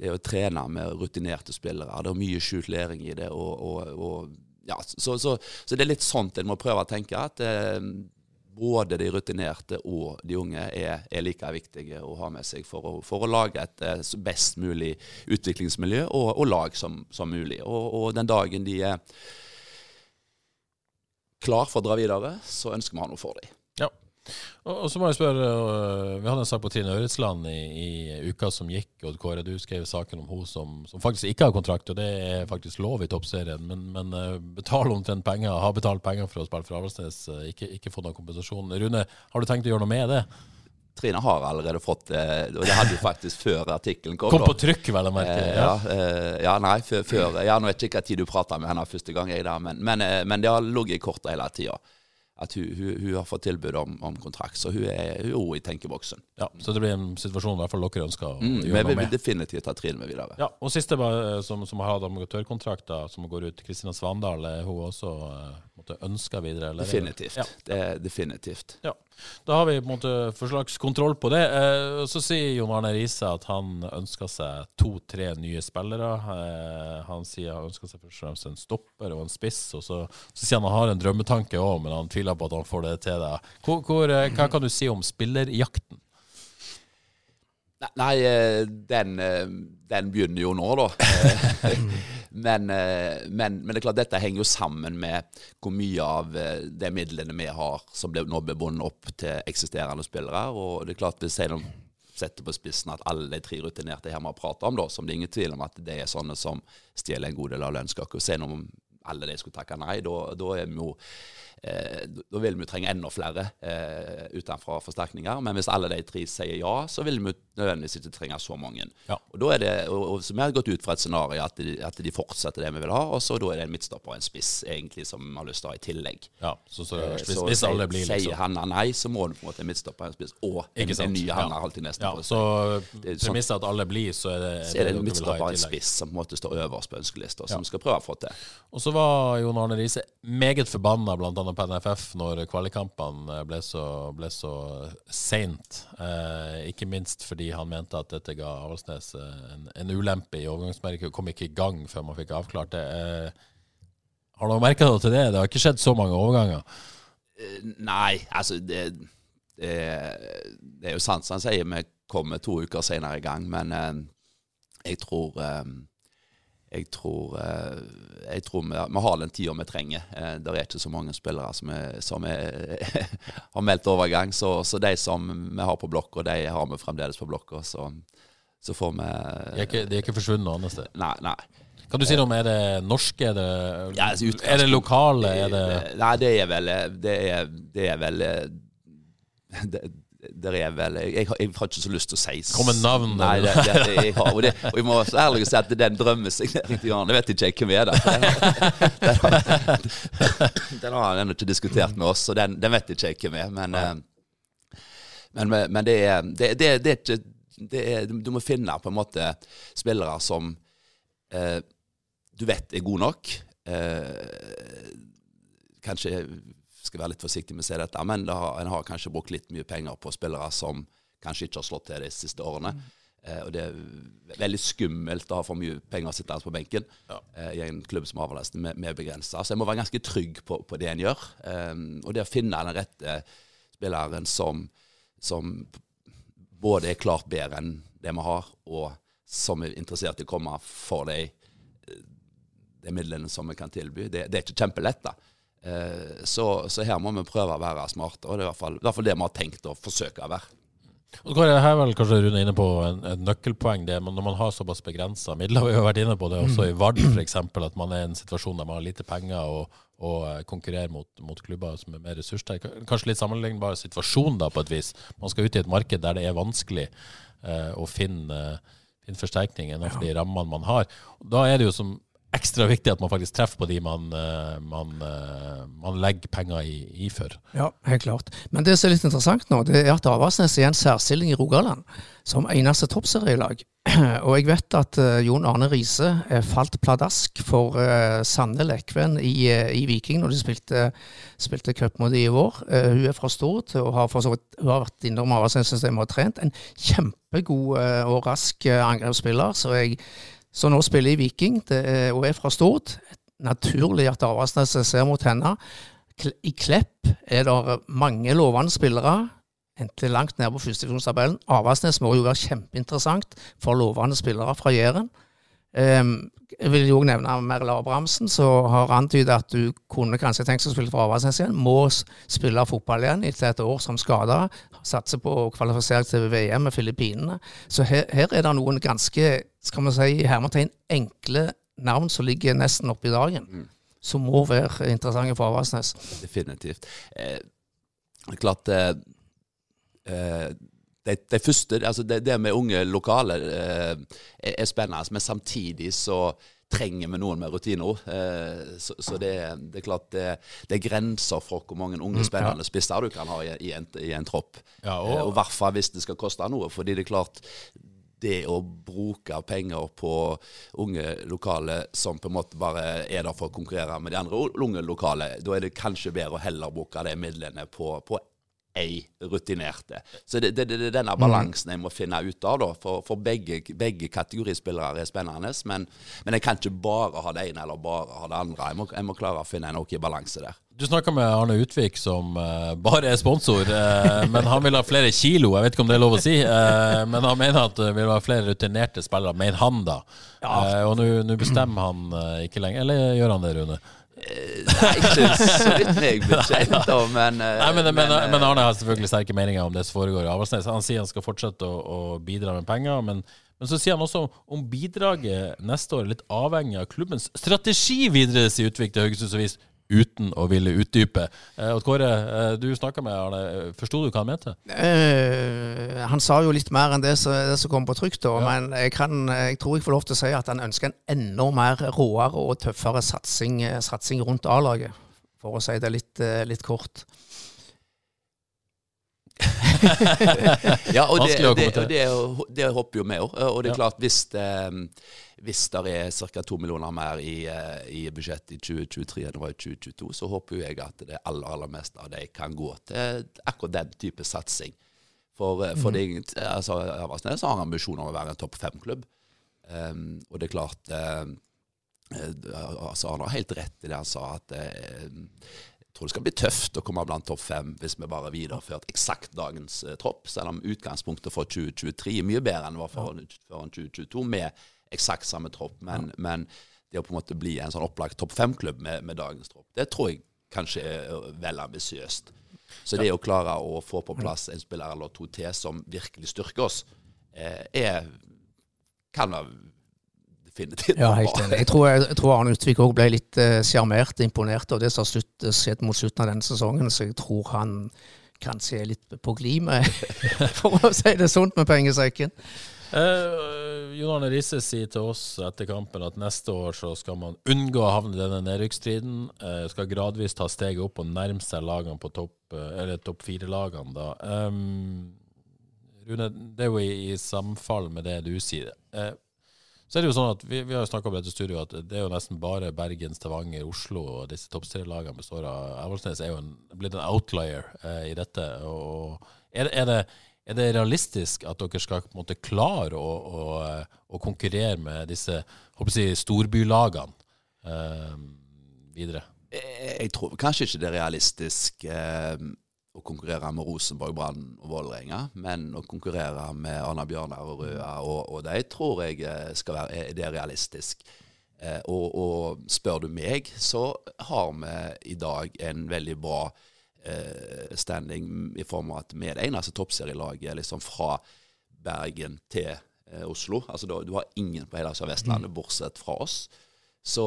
Speaker 3: det å trene med rutinerte spillere. Det er mye skjult læring i det. Og, og, og, ja, så, så, så det er litt sånt en må prøve å tenke. At eh, både de rutinerte og de unge er, er like viktige å ha med seg for å, for å lage et eh, best mulig utviklingsmiljø og, og lag som, som mulig. Og, og den dagen de er klar for å dra videre, så ønsker vi å ha noe for dem.
Speaker 1: Ja. Og, så må jeg spørre, øh, Vi hadde en sak på Trine Øretsland i, i uka som gikk. og Kåre, du skrev saken om hun som, som faktisk ikke har kontrakt, og det er faktisk lov i toppserien. Men, men øh, betaler omtrent penger, har betalt penger for å spille for Avaldsnes, øh, ikke, ikke fått noen kompensasjon. Rune, har du tenkt å gjøre noe med det?
Speaker 3: Trine har allerede fått det, og det hadde jo faktisk før artikkelen kom.
Speaker 1: Kom på trykk, vel å merke.
Speaker 3: Eh, ja, eh, ja, nei, før, før Ja, nå vet jeg ikke hva tid du prata med henne første gang, jeg der, men, men, eh, men det har ligget i kortet hele tida. At hun, hun, hun har fått tilbud om, om kontrakt. Så hun er, er i tenkeboksen.
Speaker 1: Ja, Så det blir en situasjon i hvert fall dere ønsker å
Speaker 3: Mm,
Speaker 1: gjøre
Speaker 3: men vi vil definitivt ta Trine med videre.
Speaker 1: Ja, og siste bare, som, som har hatt amatørkontrakter, som går ut, Kristina Svandal, er hun også eh, måtte ønske videre? Eller?
Speaker 3: Definitivt.
Speaker 1: Ja.
Speaker 3: Det er definitivt.
Speaker 1: Ja, Da har vi på en måte forslags kontroll på det. Eh, så sier Jon Arne Riise at han ønsker seg to-tre nye spillere. Eh, han sier han ønsker seg først og fremst en stopper og en spiss. Og så, så sier han han har en drømmetanke òg, men han tviler på at han får det til. Da. Hvor, hvor, eh, hva kan du si om spillerjakten?
Speaker 3: Nei, eh, den, eh, den begynner jo nå, da. Men, men, men det er klart dette henger jo sammen med hvor mye av de midlene vi har som ble, nå blir bundet opp til eksisterende spillere. Og det er klart hvis jeg setter på spissen at alle de tre rutinerte her vi har prata om, da, som det er ingen tvil om at det er sånne som stjeler en god del av lønnskaka. Se om alle de skulle takke nei, da, da er vi jo eh, da vil vi trenge enda flere eh, utenfor forsterkninger. Men hvis alle de tre sier ja, så vil vi nødvendigvis ikke trenge så mange.
Speaker 1: Ja.
Speaker 3: Og da er det, og, og, så vi har gått ut fra et scenario at de, at de fortsetter det vi vil ha, og så da er det en midtstopper og en spiss egentlig som vi har lyst til å ha i tillegg.
Speaker 1: Ja, så, så,
Speaker 3: Eh, så
Speaker 1: hvis
Speaker 3: sier-
Speaker 1: alle blir
Speaker 3: Sier
Speaker 1: liksom
Speaker 3: Hanna nei, så må du på en måte en midtstopper og en spiss, og en, en ny
Speaker 1: Ja.
Speaker 3: Hanna alltid neste
Speaker 1: Ja, så
Speaker 3: sånn-
Speaker 1: premisset at alle blir, så er det,
Speaker 3: så er det en midtstopper og en spiss som på en måte står øverst på ønskelista, som
Speaker 1: Ja.
Speaker 3: vi skal prøve å få til.
Speaker 1: Og så var Jon Arne Riise meget forbanna bl.a. på NFF når kvalikkampene ble så, ble så seint. Eh, ikke minst fordi han mente at dette ga Avaldsnes eh, en, en ulempe i overgangsmerket. Kom ikke i gang før man fikk avklart det. Eh, har dere merka noe til det? Det har ikke skjedd så mange overganger.
Speaker 3: Nei, altså det, det, det er jo sant som han sier, vi kommer to uker senere i gang, men eh, jeg tror eh, jeg tror, eh, jeg tror vi, vi har den tida vi trenger. Eh, det er ikke så mange spillere som, er, som er, har meldt overgang. Så, så de som vi har på blokka, de har vi fremdeles på blokka. Så, så får vi
Speaker 1: De er ikke, de er ikke forsvunnet noe annet sted.
Speaker 3: Nei, nei.
Speaker 1: Kan du si noe om er det norske? Er det,
Speaker 3: Ja, altså,
Speaker 1: er det lokale? Er det
Speaker 3: Nei, det er vel Det er, det er vel det, det er vel jeg, har- jeg har ikke så lyst til å si
Speaker 1: Kom med navn.
Speaker 3: Nei, det, det, jeg har, og, det, og jeg må være så ærlig å si at den drømmesigneringen til Jan, det vet ikke jeg hvem er. Der. Den, har- den har han ennå ikke diskutert med oss, så den, den vet ikke jeg hvem er. Men, eh, men, men det, er, det, det, det er ikke det er, Du må finne på en måte spillere som eh, du vet er gode nok. Eh, kanskje skal være litt forsiktig med å si dette, men det har, en har kanskje brukt litt mye penger på spillere som kanskje ikke har slått til de siste årene. Eh, og det er veldig skummelt å ha for mye penger sittende på benken eh, i en klubb som avlaster med, med begrensa. Så jeg må være ganske trygg på, på det en gjør. Eh, og det å finne den rette spilleren som, som både er klart bedre enn det vi har, og som er interessert i å komme for de, de midlene som vi kan tilby. Det, det er ikke kjempelett, da. Eh, Så, så her må vi prøve å være smarte, og det er i hvert fall, i hvert fall det vi har tenkt å forsøke å være.
Speaker 1: Og det er her vel kanskje Rune inne på en, et nøkkelpoeng. det, men Når man har såpass begrensa midler, vi har vært inne på det også i Vard f.eks., at man er i en situasjon der man har lite penger og, og eh, konkurrerer mot, mot klubber som er mer ressurssterke. Kanskje litt sammenlignbar situasjon da, på et vis. Man skal ut i et marked der det er vanskelig eh, å finne, finne forsterkning innenfor de rammene man har. Og da er det jo som ekstra viktig at man faktisk treffer på de man, eh, man, eh, man legger penger i, i for.
Speaker 2: Ja, helt klart. Men det som er litt interessant nå, det er at Avaldsnes er en særstilling i Rogaland som eneste toppserielag. Og jeg vet at eh, Jon Arne Riise falt pladask for Sanne Lekven i, i Viking når de spilte, spilte cup mot dem i vår. Hun er fra Stord og har, for så vidt, har vært innom Avaldsnes-systemet og trent. En kjempegod og rask angrepsspiller. Så jeg som nå spiller i Viking er, og er fra Stord. Naturlig at Avaldsnes ser mot henne. I Klepp er det mange lovende spillere, enten langt nede på førstedivisjonstabellen. Avaldsnes må jo være kjempeinteressant for lovende spillere fra Jæren. Ehm, jeg vil jo nevne Merle Abrahamsen, som har antydet at du kunne kanskje tenkt deg å spille for Avaldsnes igjen. Må spille fotball igjen etter et år som skada. Satser på å kvalifisere til VM med Filippinene. Så her, her er det noen ganske, skal man si, hermetegn enkle navn som ligger nesten oppi dagen. Som må være interessante for Avaldsnes.
Speaker 3: Definitivt. Eh, det er klart eh, eh, de, de første, altså det, det med unge lokale eh, er, er spennende, men samtidig så trenger vi noen med rutiner. Eh, så, så det, det, er klart det, det, er grenser for hvor mange unge, spennende spisser du kan ha i, i, en, i en, tropp. Ja, og i hvert fall hvis det skal koste noe. fordi det er klart det å bruke penger på unge lokale som på en måte bare er der for å konkurrere med de andre unge lokale, da er det kanskje bedre å heller bruke de midlene på, på ei rutinerte. Så det, det, det er denne balansen jeg må finne ut av. da, For, for begge, begge kategorispillere er spennende. Men, men, jeg kan ikke bare ha det ene eller bare ha det andre. Jeg må, jeg må klare å finne en ok balanse der.
Speaker 1: Du snakka med Arne Utvik, som uh, bare er sponsor, uh, men han vil ha flere kilo. Jeg vet ikke om det er lov å si, uh, men han mener at det vil være flere rutinerte spillere, mener han da. Ja. og nå bestemmer han ikke lenger. Eller gjør han det, Rune?
Speaker 3: Nei, ikke så vidt meg bekjent, da, men,
Speaker 1: Nei, men, men, men, men, Arne har selvfølgelig sterke meninger om det som foregår i Avaldsnes. Han sier han skal fortsette å, å bidra med penger, men, så sier han også om bidraget neste år er litt avhengig av klubbens strategi videre, sier Utvik til Haugesunds Avis uten å ville utdype. Eh, Kåre, eh, du snakka med Arne. Forsto du hva han mente?
Speaker 2: Eh, han sa jo litt mer enn det, det som kom på trykk, da. Ja. Men jeg, kan, jeg, tror jeg får lov til å si at han ønsker en enda mer råere og tøffere satsing, satsing rundt A-laget. For å si det litt, eh, litt kort.
Speaker 3: Ja, og det, det, det, det, hopper jo vi òg. Og det er klart, hvis det hvis det er ca. to millioner mer i, eh, i budsjettet i 2023 enn det var i 2022, så håper jeg at det aller, aller meste av det kan gå til akkurat den type satsing. For, eh, for mm. det altså, Aversnes har ambisjoner om å være en topp fem-klubb. Um, og det er klart uh, altså, Han har helt rett i det han sa, at uh, jeg tror det skal bli tøft å komme blant topp fem hvis vi bare videreført eksakt dagens eh, tropp, selv om utgangspunktet for 2023 er mye bedre enn det var for, for 2022, med eksakt samme tropp, men, ja. men, det å på en måte bli en sånn opplagt topp fem-klubb med, med, dagens tropp, det tror jeg kanskje er vel ambisiøst. Så det å klare å få på plass en spiller eller to til som virkelig styrker oss, eh, er kan være definitivt
Speaker 2: Ja, helt enig. Jeg tror, jeg tror Arne Utvik òg ble litt eh, sjarmert uh, imponert av det som har skjedd mot slutten av denne sesongen, så jeg tror han kanskje er litt på glid med, for å si det sånt, med pengesekken.
Speaker 1: Uh, Jon Arne Riise sier til oss etter kampen at neste år så skal man unngå å havne i denne nedrykksstriden. Uh, skal gradvis ta steget opp og nærme seg lagene på topp uh, topp fire-lagene, da. Um, Rune, det er jo i, i, samfall med det du sier. Uh, så er det jo sånn at Vi, vi har jo snakka om dette studioet at det er jo nesten bare Bergen, Stavanger, Oslo og disse toppserielagene består av. Avaldsnes er jo en, blitt en outlier i dette. og er, er det er det realistisk at dere skal på en måte, klare å, å, å, konkurrere med disse si, storbylagene eh, videre?
Speaker 3: Jeg tror kanskje ikke det er realistisk eh, å konkurrere med Rosenborg, Brann og Vålerenga, men å konkurrere med Anna Bjørnar og Røa og, og de tror jeg eh, skal være, det er realistisk. Eh, og, og, spør du meg, så har vi i dag en veldig bra eh, standing i form av at vi er det eneste toppserielaget liksom fra Bergen til eh, Oslo. Altså da, Du har ingen på hele Sør-Vestlandet mm. bortsett fra oss. Så,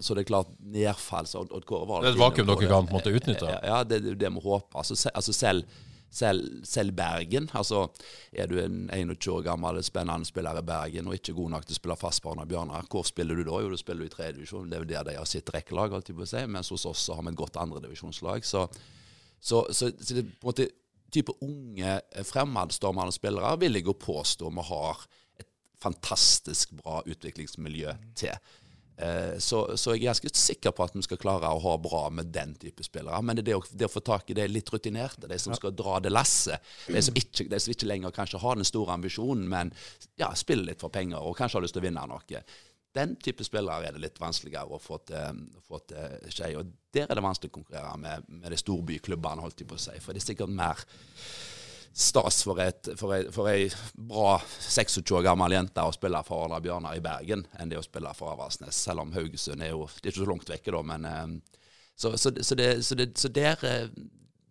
Speaker 3: så, det er klart, nedfall så Odd Kåre var
Speaker 1: Det er et vakuum dere kan på en måte utnytte?
Speaker 3: Ja, det er det vi håper. Altså, se, altså selv, selv, selv, Bergen. altså Er du en 21 år gammel spennende spiller i Bergen og ikke god nok til å spille fast på Arna Bjørnar, hvor spiller du da? Jo, du spiller i tredje divisjon. Det er jo der de har sitt rekkelag, si, mens hos oss så har vi et godt andredivisjonslag. Så så, så, så det på en måte type unge eh, fremadstormende spillere vil jeg jo påstå vi har et fantastisk bra utviklingsmiljø til. Eh, så, så, jeg er ganske sikker på at vi skal klare å ha bra med den type spillere. Men det det å, det å få tak i det litt rutinerte, de som skal dra det lasset. De som ikke, de som ikke lenger kanskje har den store ambisjonen, men ja, spiller litt for penger og kanskje har lyst til å vinne noe den type spillere er det litt vanskeligere å få til, få til skje. Og der er det vanskelig å konkurrere med, med de storbyklubbene, holdt jeg på å si. For det er sikkert mer stas for, et, for, ei, for ei bra 26 år gammel jente å spille for Arna Bjørnar i Bergen enn det å spille for Avaldsnes. Selv om Haugesund er jo det er ikke så langt vekke, da, men eh, så, så, så, det, så, det, der, eh,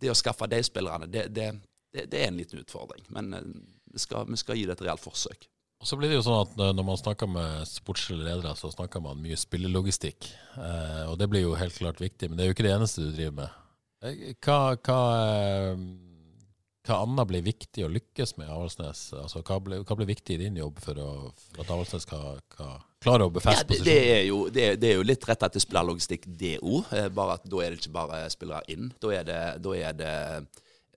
Speaker 3: det å skaffe de spillerne, det, det, det, er en liten utfordring. Men eh, vi skal, vi skal gi det et reelt forsøk.
Speaker 1: Og så blir det jo sånn at Når man snakker med sportslige ledere, så snakker man mye spillelogistikk. Og det blir jo helt klart viktig, men det er jo ikke det eneste du driver med. Hva, hva, hva annet blir viktig å lykkes med i Avaldsnes? Altså, hva, blir, hva blir viktig i din jobb for, å, for at Avaldsnes skal, klare å befeste
Speaker 3: ja, det, det, er jo, det, det, er jo, litt rett at det spiller logistikk, det òg. Bare at da er det ikke bare spillere inn. Da er det, da er det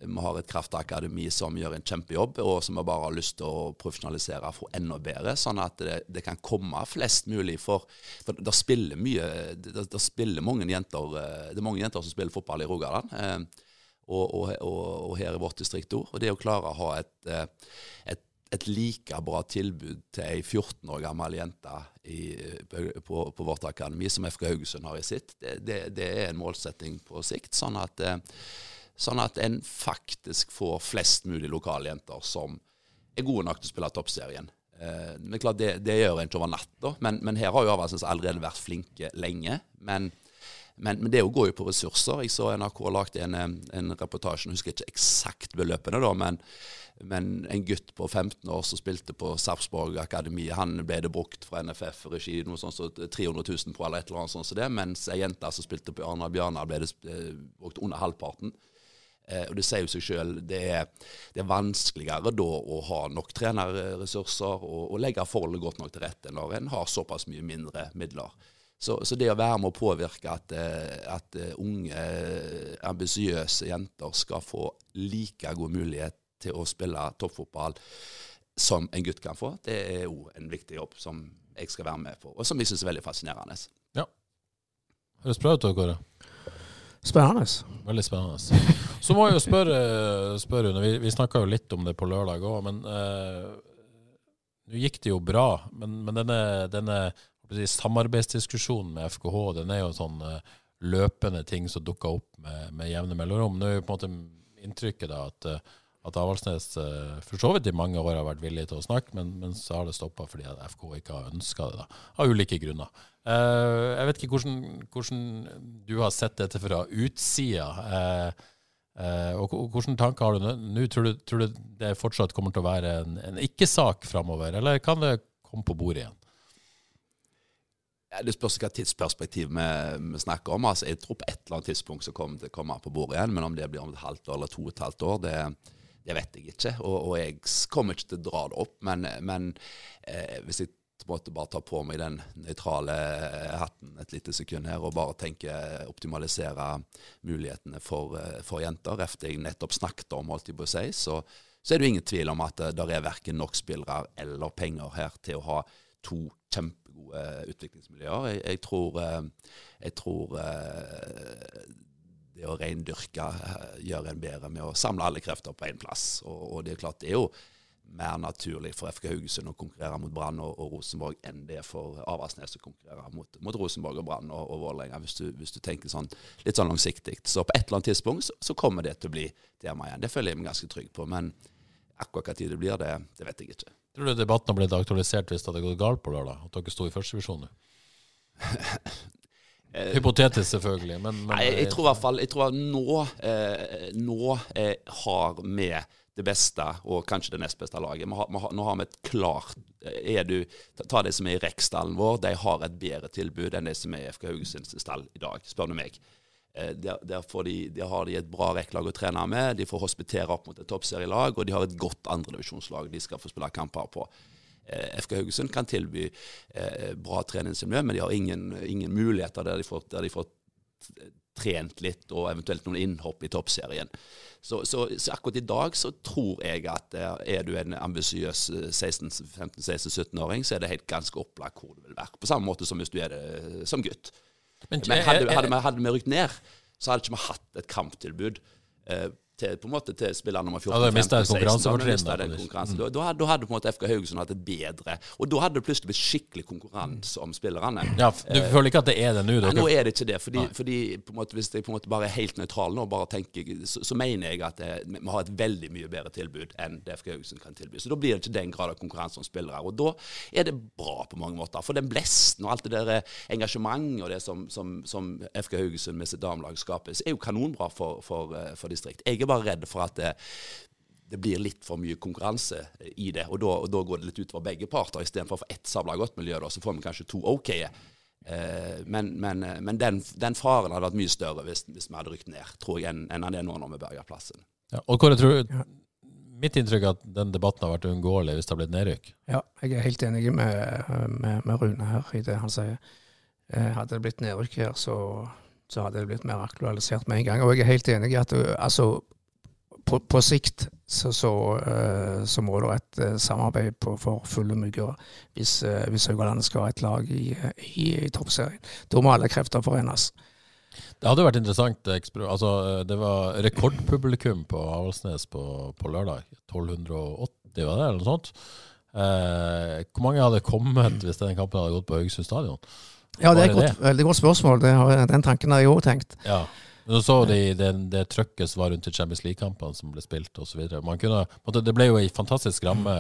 Speaker 3: vi har et kraftakademi som gjør en kjempejobb, og som vi bare har lyst til å profesjonalisere for enda bedre, sånn at det, det kan komme flest mulig. For, for det spiller mye det, det, spiller mange jenter Det er mange jenter som spiller fotball i Rogaland. Og, og, og, her i vårt distrikt òg. Og det å klare å ha et, eh, et, et like bra tilbud til ei 14 år gammel jente i, på, på, vårt akademi som FK Haugesund har i sitt, det, det, det, er en målsetting på sikt. Sånn at, eh, sånn at en faktisk får flest mulig lokale jenter som er gode nok til å spille toppserien. Eh, men klart det, det gjør en ikke over natta, men, men, her har jo Avaldsnes allerede vært flinke lenge. men men, men, det går jo på ressurser. Jeg så NRK lagde en, en reportasje, jeg husker ikke eksakt beløpene, da, men, men, en gutt på 15 år som spilte på Sarpsborg Akademi, han ble det brukt fra NFF-regi noe sånt så 300 000 på, eller et eller annet sånt som det, mens ei jente som spilte på Arna Bjørnar, ble det eh, brukt under halvparten. Eh, og Det sier jo seg selv, det det er vanskeligere da å ha nok trenerressurser og, og legge forholdet godt nok til rette når en har såpass mye mindre midler. Så, så, det å være med å påvirke at, eh, at eh, unge, eh, ambisiøse jenter skal få like god mulighet til å spille toppfotball som en gutt kan få, det er jo en viktig jobb som jeg skal være med på, og som jeg syns er veldig fascinerende.
Speaker 1: Ja. Høres bra ut, Kåre.
Speaker 2: Spennende.
Speaker 1: Veldig spennende. Så må jeg jo spørre, spørre Vi, vi snakka jo litt om det på lørdag òg, men uh, nå gikk det jo bra. Men, men denne, denne samarbeidsdiskusjonen med FKH den er jo sånn uh, løpende ting som dukker opp med, med jevne mellomrom. Nå er jo på en måte inntrykket da at, uh, at Avaldsnes uh, for så vidt i mange år har vært villig til å snakke, men, men så har det stoppa fordi at FK ikke har ønska det, da, av ulike grunner. jeg vet ikke hvordan, hvordan, du har sett dette fra utsida. og Hvilke tanker har du nå? Tror, tror, du det fortsatt kommer til å være en, en ikke-sak framover, eller kan det komme på bordet igjen?
Speaker 3: Ja, det spørs hva tidsperspektiv vi, vi, snakker om. Altså, jeg tror på et eller annet tidspunkt så kommer det til på bordet igjen, men om det blir om et halvt år eller to og et halvt år, det, det vet jeg ikke. Og, og, jeg kommer ikke til å dra det opp. Men, men eh, hvis jeg måtte bare ta på meg den nøytrale hatten et lite sekund her og bare tenke optimalisere mulighetene for, eh, for jenter, efter jeg nettopp snakket om, holdt jeg på å si, så, så er det jo ingen tvil om at det er verken nok spillere eller penger her til å ha to kjempe gode utviklingsmiljøer. Jeg, jeg tror, eh, jeg tror eh, det å reindyrke eh, gjør en bedre med å samle alle krefter på én plass. Og, og, det er klart det er jo mer naturlig for FK Haugesund å konkurrere mot Brann og, og, Rosenborg enn det er for Avaldsnes å konkurrere mot, mot Rosenborg og Brann og, og Vålerenga, hvis, hvis, du tenker sånn, litt sånn langsiktig. Så på et eller annet tidspunkt så, så kommer det til å bli tema igjen. Det føler jeg meg ganske trygg på. Men akkurat hva tid det blir, det, det vet jeg ikke.
Speaker 1: Tror du debatten har blitt aktualisert hvis det hadde gått galt på lørdag? At dere sto i førstevisjon nå? Hypotetisk, selvfølgelig. Men, men
Speaker 3: Nei, jeg, jeg, tror i hvert fall jeg tror at nå, eh, nå eh, har vi det beste og kanskje det nest beste laget. Vi har, vi har, nå har vi et klart eh, er du, Ta de som er i Rekkstallen vår. De har et bedre tilbud enn de som er i FK Haugesunds stall i dag, spør du meg. Eh, der, der, de, der, har de et bra rekklag å trene med. De får hospitere opp mot et toppserielag, og de har et godt andredivisjonslag de skal få spille kamper på. Eh, FK Haugesund kan tilby eh, bra treningsmiljø, men de har ingen, ingen muligheter der de, får, der de, får, trent litt og eventuelt noen innhopp i toppserien. Så, så, så, akkurat i dag så tror jeg at er du en ambisiøs 15-16-17-åring, så er det helt ganske opplagt hvor du vil være. På samme måte som hvis du er det som gutt. Men, hadde, hadde, hadde, vi rykt ned, så hadde ikke vi hatt et kamptilbud. Eh, til, på en måte til spiller nummer 14,
Speaker 1: ja, 15, 16. Da,
Speaker 3: mm. da, da, hadde på en måte FK Haugesund hatt et bedre Og da hadde det plutselig blitt skikkelig konkurranse om spillerne.
Speaker 1: Ja, Du eh, føler ikke at det er det nå?
Speaker 3: Nei, nå er det ikke det. Fordi, fordi måte, Hvis jeg på en måte bare er helt nøytral nå, bare tenker, så, så mener jeg at det, vi har et veldig mye bedre tilbud enn det FK Haugesund kan tilby. Så da blir det ikke den grad av konkurranse om spillere. Og da er det bra på mange måter. For den blesten og alt det der engasjementet og det som, som, som FK Haugesund med sitt damelag skaper, er jo kanonbra for, for, eh, for distrikt. Jeg er bare redd for at det, det blir litt for mye konkurranse i det. Og da, og da går det litt utover begge parter. Istedenfor å få ett sabla godt miljø, da, så får vi kanskje to OK. Eh, men, men, men den, den, faren hadde vært mye større hvis, hvis vi hadde rykt ned, tror jeg, enn, det er nå når vi berger plassen.
Speaker 1: Ja, og Kåre, tror, Mitt inntrykk er at den debatten har vært uunngåelig hvis det har blitt nedrykk.
Speaker 2: Ja, jeg er helt enig med, med, med Rune her i det han sier. Eh, hadde det blitt nedrykk her, så, så, hadde det blitt mer aktualisert med en gang. Og jeg er helt enig i at altså, på, på, sikt så, så, uh, så, må det et uh, samarbeid på, for fulle mugger hvis, uh, hvis Haugalandet skal ha et lag i, i, i toppserien. Da må alle krefter forenes.
Speaker 1: Det hadde vært interessant. Altså, det var rekordpublikum på Avaldsnes på, på, lørdag. 1280, var det, eller noe sånt? Eh, hvor mange hadde kommet hvis den kampen hadde gått på Haugesund stadion?
Speaker 2: Ja, det er et veldig godt spørsmål. Det, den tanken har jeg òg tenkt.
Speaker 1: Ja. Men så de det, det trøkket som var rundt i Champions League-kampene som ble spilt osv. Det ble jo ei fantastisk ramme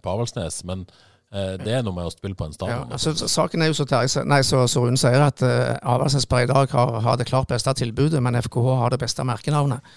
Speaker 1: på Avaldsnes, men Eh, det er noe med å spille på en stadion.
Speaker 2: Ja, altså, saken er jo så, nei, så, så Rune sier at uh, Avaldsnes per i dag har, har, det klart beste tilbudet, men FKH har det beste merkenavnet.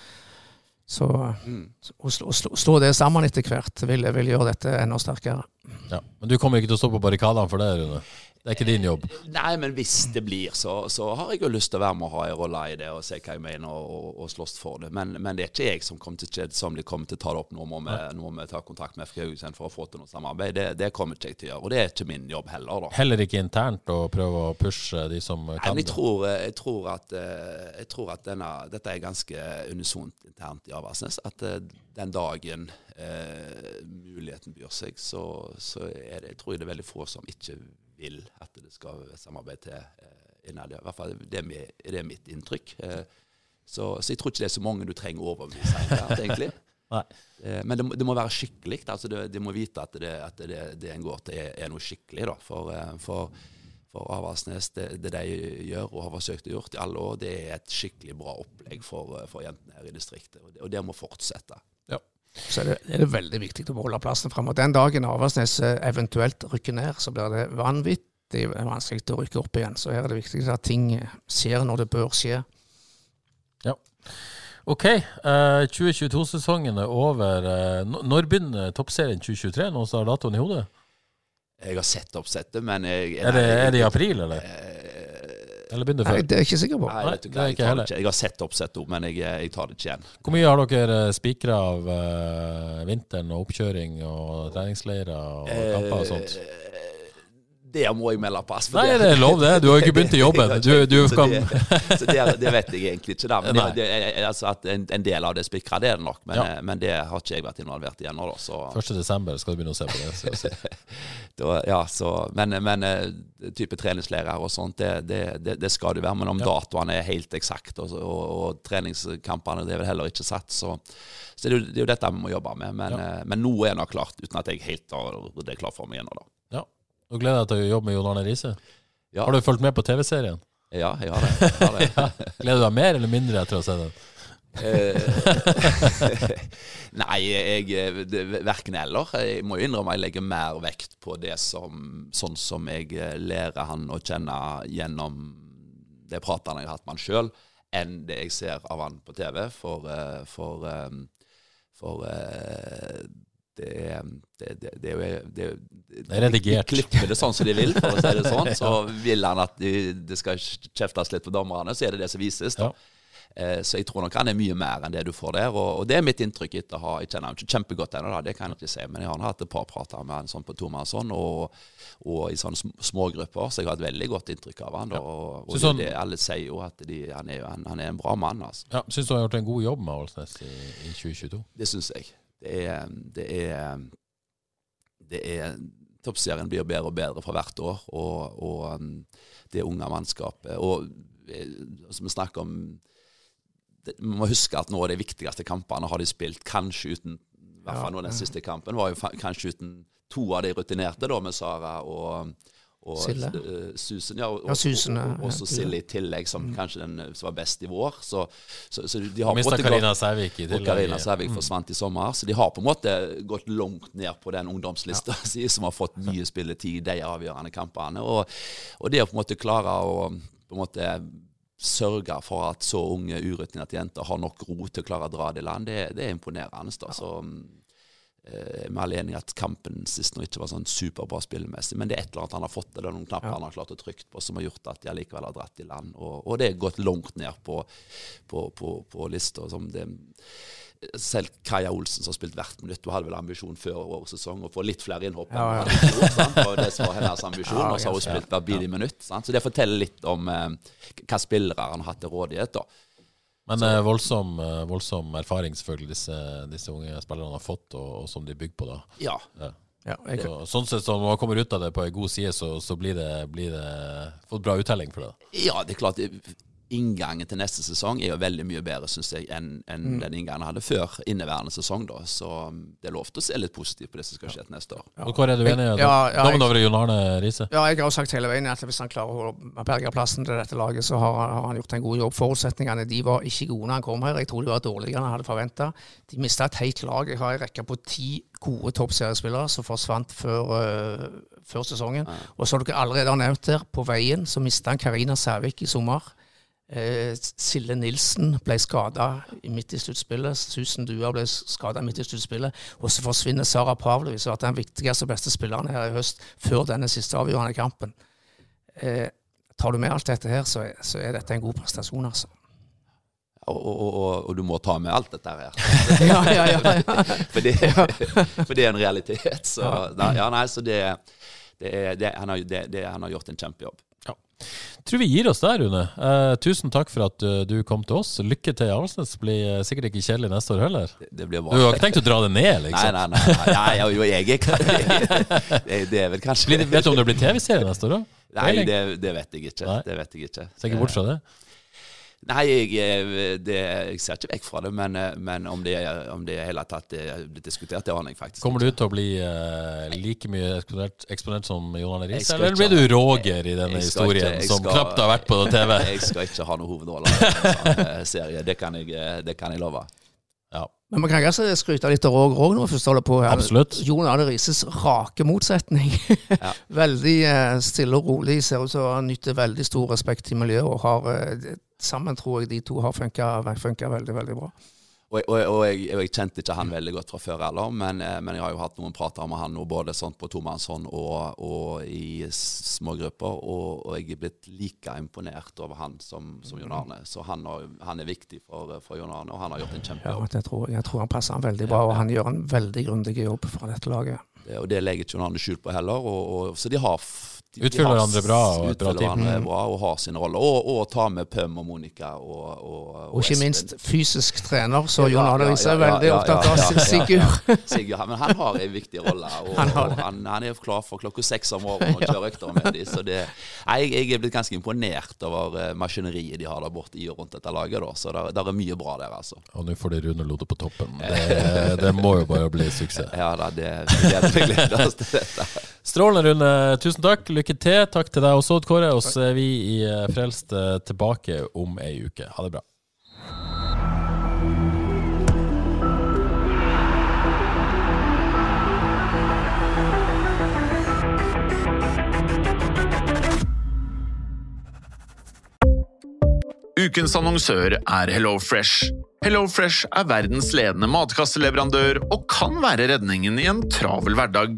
Speaker 2: Så mm. å, slå, slå, det sammen etter hvert vil, vil gjøre dette enda sterkere.
Speaker 1: Ja, Men du kommer ikke til å stå på barrikadene for det, Rune? Det er ikke din jobb?
Speaker 3: Nei, men hvis det blir, så, så har jeg jo lyst til å være med og ha en rolle i det og se hva jeg mener og, og, og slåss for det. Men, men, det er ikke jeg som kommer til, som kommer til å ta det opp. Nå må vi, nå må vi ta kontakt med FK Haugesund for å få til noe samarbeid. Det, det, kommer ikke jeg til å gjøre. Og det er ikke min jobb heller. da.
Speaker 1: Heller ikke internt å prøve å pushe de som kan
Speaker 3: Nei, men jeg tror, jeg tror at, eh, jeg tror at denne, dette er ganske unisont internt i Avaldsnes. At eh, den dagen eh, muligheten byr seg, så, så det, jeg tror jeg det er veldig få som ikke vil at det skal samarbeid til eh, innad. I hvert fall det er, det er mitt inntrykk. Eh, så, så, jeg tror ikke det er så mange du trenger å overbevise egentlig. Eh, men det, det, må være skikkelig. altså De, de må vite at det, at det, det en går til, er, er noe skikkelig. da, For, for, for Avaldsnes, det, det, de gjør og har forsøkt å gjøre i alle år, det er et skikkelig bra opplegg for, for jentene her i distriktet. Og det, og det må fortsette.
Speaker 2: Så er det, er det veldig viktig å beholde plassen frem. Og den dagen Avaldsnes eventuelt rykker ned, så blir det vanvittig vanskelig å rykke opp igjen. Så her er det viktig at ting skjer når det bør skje.
Speaker 1: Ja. OK. Uh, 2022-sesongen er over. Uh, når begynner toppserien 2023? Noen som har datoen i hodet?
Speaker 3: Jeg har sett oppsettet, men jeg,
Speaker 1: er, det, er det i april, eller? Eller begynner
Speaker 2: før? Nei, det er jeg ikke sikker på.
Speaker 3: Nei, vet du hva, jeg, tar det ikke. jeg har sett oppsettet, men jeg, jeg, tar det ikke igjen.
Speaker 1: Hvor mye har dere eh, spikra av uh, vinteren og oppkjøring og treningsleirer og kamper og sånt? Eh,
Speaker 3: det må jeg melde pass.
Speaker 1: Nei, det er lov, det. Du har jo ikke begynt i jobben. Du, du
Speaker 3: så, det, så det, det, vet jeg egentlig ikke. Da. Men det, altså at en, en, del av det spikra, det er det nok. Men, ja. men, det har ikke jeg vært involvert i ennå.
Speaker 1: 1.12. skal du begynne å se på det.
Speaker 3: da, ja, så, men, men eh, type treningslærer og sånt, det, skal du være. Men om ja. datoene er helt eksakte, og, og, og, treningskampene det er vel heller ikke satt, så, så det, er jo dette vi må jobbe med. Men, ja. Eh, men noe er nå klart, uten at jeg helt har det klart for meg ennå.
Speaker 1: Ja. Du gleder jeg deg til å jobbe med Jon Arne Riise? Ja. Har du fulgt med på TV-serien?
Speaker 3: Ja, jeg har det. Jeg har det.
Speaker 1: ja. Gleder du deg mer eller mindre etter å se den?
Speaker 3: Eh, nei, jeg verken eller. Jeg må innrømme jeg legger mer vekt på det som sånn som jeg eh, lærer han å kjenne gjennom det pratene jeg har hatt med han sjøl, enn det jeg ser av han på TV. For, for, for, for det er, det, det, det, er jo det,
Speaker 1: er redigert.
Speaker 3: De klipper det sånn som de vil, for å si det sånn. Så vil han at det skal kjeftes litt på dommerne, så er det det som vises. da. Ja. Eh, så jeg tror nok han er mye mer enn det du får der. Og, det er mitt inntrykk etter å ha Jeg kjenner ham ikke kjempegodt ennå, det kan jeg ikke si. Men jeg har hatt et par prater med han sånn på tomannshånd og, og, i sånne smågrupper, så jeg har et veldig godt inntrykk av han. Da, og, og han, det, alle sier jo at de, han, er, han, han, er, en bra mann. altså.
Speaker 1: Ja, Syns du han har gjort en god jobb med Avaldsnes i, i 2022?
Speaker 3: Det syns jeg. Det er, det er, det er Toppserien blir bedre og bedre for hvert år, og, og um, det unge mannskapet Og som vi snakker om det, Vi må huske at nå av de viktigste kampene har de spilt kanskje uten i hvert fall nå den siste kampen var jo kanskje uten to av de rutinerte, da, med Sara og og Sille. Uh, Susan, ja, og, ja, Susan, og, og, også Silje i tillegg, som mm. kanskje den eh, som var best i vår. Så, så, så de har
Speaker 1: Mista Karina Sævik i tillegg.
Speaker 3: Og Karina Sævik mm. forsvant i sommer. Så de har på en måte gått langt ned på den ungdomslista ja. si, som har fått mye spilletid i de avgjørende kampene. Og, og det å på en måte klare å på en måte sørge for at så unge, urutinerte jenter har nok ro til å klare å dra det i land, det, det er imponerende. Da. Så Eh, alene er alle at kampen sist nå ikke var sånn superbra spillemessig, men det er et eller annet han har fått, eller noen knapper ja. han har klart å trykke på, som har gjort at de allikevel har dratt i land. Og, og det er gått langt ned på, på, på, på lista. Selv Kaja Olsen som har spilt hvert minutt, hun hadde vel ambisjon før årets sesong å få litt flere innhopp.
Speaker 2: Ja, ja.
Speaker 3: i? Og det var hennes ambisjon, og så har hun spilt hver bidige minutt. Sant? Så det forteller litt om eh, hva spillere han har hatt til rådighet. da.
Speaker 1: Men eh, voldsom, eh, voldsom erfaring selvfølgelig disse, disse unge spillerne har fått, og, og som de bygger på. da.
Speaker 3: Ja,
Speaker 2: Ja, jeg,
Speaker 1: Så, sånn sett, så når man kommer ut av det på en god side, så, så blir, det, blir det fått bra uttelling for det.
Speaker 3: ja det er klart det, Inngangen til neste sesong er jo veldig mye bedre synes jeg, enn enn den inngangen jeg hadde før inneværende sesong. da. Så um, det er lov til å se litt positivt på det som skal skje til neste år.
Speaker 1: Og Hvor er du enig?
Speaker 2: Ja, ja,
Speaker 1: Dommen over Jon Arne Riise?
Speaker 2: ja, jeg har jo sagt hele veien at hvis han klarer å berge plassen til dette laget, så har, har han gjort en god jobb. Forutsetningene de var ikke gode når han kom her. Jeg tror de var dårligere enn han hadde forventa. De mista et helt lag. Jeg har en rekke på ti gode toppseriespillere som forsvant før, uh, før sesongen. Og som dere allerede har nevnt her, på veien så mista han Karina Sævik i sommer. Eh, Sille Nilsen ble skada midt i sluttspillet. Susan Dua ble skada midt i sluttspillet. Og så forsvinner Sara Pavlovic, som har vært den viktigste og beste spilleren her i høst, før denne siste avgjørende kampen. Eh, tar du med alt dette her, så så er dette en god prestasjon, altså.
Speaker 3: Og, og, og, og du må ta med alt dette her.
Speaker 2: ja, ja, ja, ja.
Speaker 3: For det, for det er en realitet. Så, ja, nei, så det, det er, det, han, har, det, det, han har gjort en kjempejobb.
Speaker 1: Tror vi gir oss der, Rune. Eh, tusen takk for at eh, du kom til oss. Lykke til i Avaldsnes. Blir eh, sikkert ikke kjedelig neste år heller.
Speaker 3: Det, det
Speaker 1: Du har ikke tenkt å dra det ned, liksom?
Speaker 3: nei, nei. nei, nei nei jo, jeg er det, det er vel kanskje
Speaker 1: vet du om det blir TV-serie neste år? da?
Speaker 3: Nei, det, det vet jeg ikke.
Speaker 1: Nei.
Speaker 3: Det vet jeg ikke.
Speaker 1: Ser ikke bort fra det?
Speaker 3: Nei, jeg, eh, det, jeg ser ikke vekk fra det, men, eh, men om det om det i hele tatt er blitt diskutert, det aner jeg faktisk
Speaker 1: Kommer du ut til å bli uh, like mye eksponert, eksponert som Jon Arne Riise, eller blir du Roger i denne historien,
Speaker 3: ikke-
Speaker 1: som
Speaker 3: skal-
Speaker 1: knapt har vært på TV?
Speaker 3: Jeg skal ikke ha noen hovedrolle i en sånn eh, serie. Det kan jeg, eh, det kan jeg love.
Speaker 1: Ja.
Speaker 2: Men man kan ikke skryte litt av Roger òg, når vi først holder på her.
Speaker 1: Absolutt.
Speaker 2: Jon Arne Rises rake motsetning.
Speaker 3: Ja.
Speaker 2: veldig eh, stille og rolig. Ser ut som han nyter veldig stor respekt i miljøet. og har, eh, Sammen tror jeg de to har funka veldig, veldig bra.
Speaker 3: Og, og, og, jeg, og jeg kjente ikke han veldig godt fra før heller, men, eh, men jeg har jo hatt noen prater med han nå, både sånn på tomannshånd og, og i små grupper, og, jeg er blitt like imponert over han som, som Jon Arne. Så han, har, han er viktig for, for Jon Arne, og han har gjort en
Speaker 2: Ja, jeg tror jeg. tror han passer han veldig bra, og han gjør en veldig grundig jobb fra dette laget.
Speaker 3: Det- Og det legger ikke Jon Arne skjul på heller. Så de har
Speaker 1: Utfyller hverandre bra, og et bra team.
Speaker 3: bra og har sin rolle. Og, og tar med Pøm og Monica og, og,
Speaker 2: Og ikke
Speaker 3: Espen.
Speaker 2: minst fysisk trener, så
Speaker 3: Ja,
Speaker 2: Jon Arne
Speaker 3: ja,
Speaker 2: Riise er veldig opptatt av sin Sigurd.
Speaker 3: Sigurd, men han har en viktig rolle, og
Speaker 2: Han
Speaker 3: han,
Speaker 2: har det.
Speaker 3: han, han er klar for klokka seks om morgenen og kjører økter med dem. Så det, jeg, jeg er blitt ganske imponert over eh, maskineriet de har der borte i og rundt dette laget. Da. Så det er mye bra der, altså.
Speaker 1: Og nå får de Rune Lode på toppen. Det, det må jo bare bli suksess.
Speaker 3: Ja da, det gleder vi gleder oss til.
Speaker 1: Strålende, Rune. Tusen takk. Lykke til. Takk til deg også, Odd Kåre. Og så er vi i eh, Frelst eh, tilbake om ei uke. Ha det bra.
Speaker 4: Ukens annonsør er HelloFresh. HelloFresh er verdens ledende matkasseleverandør og kan være redningen i en travel hverdag.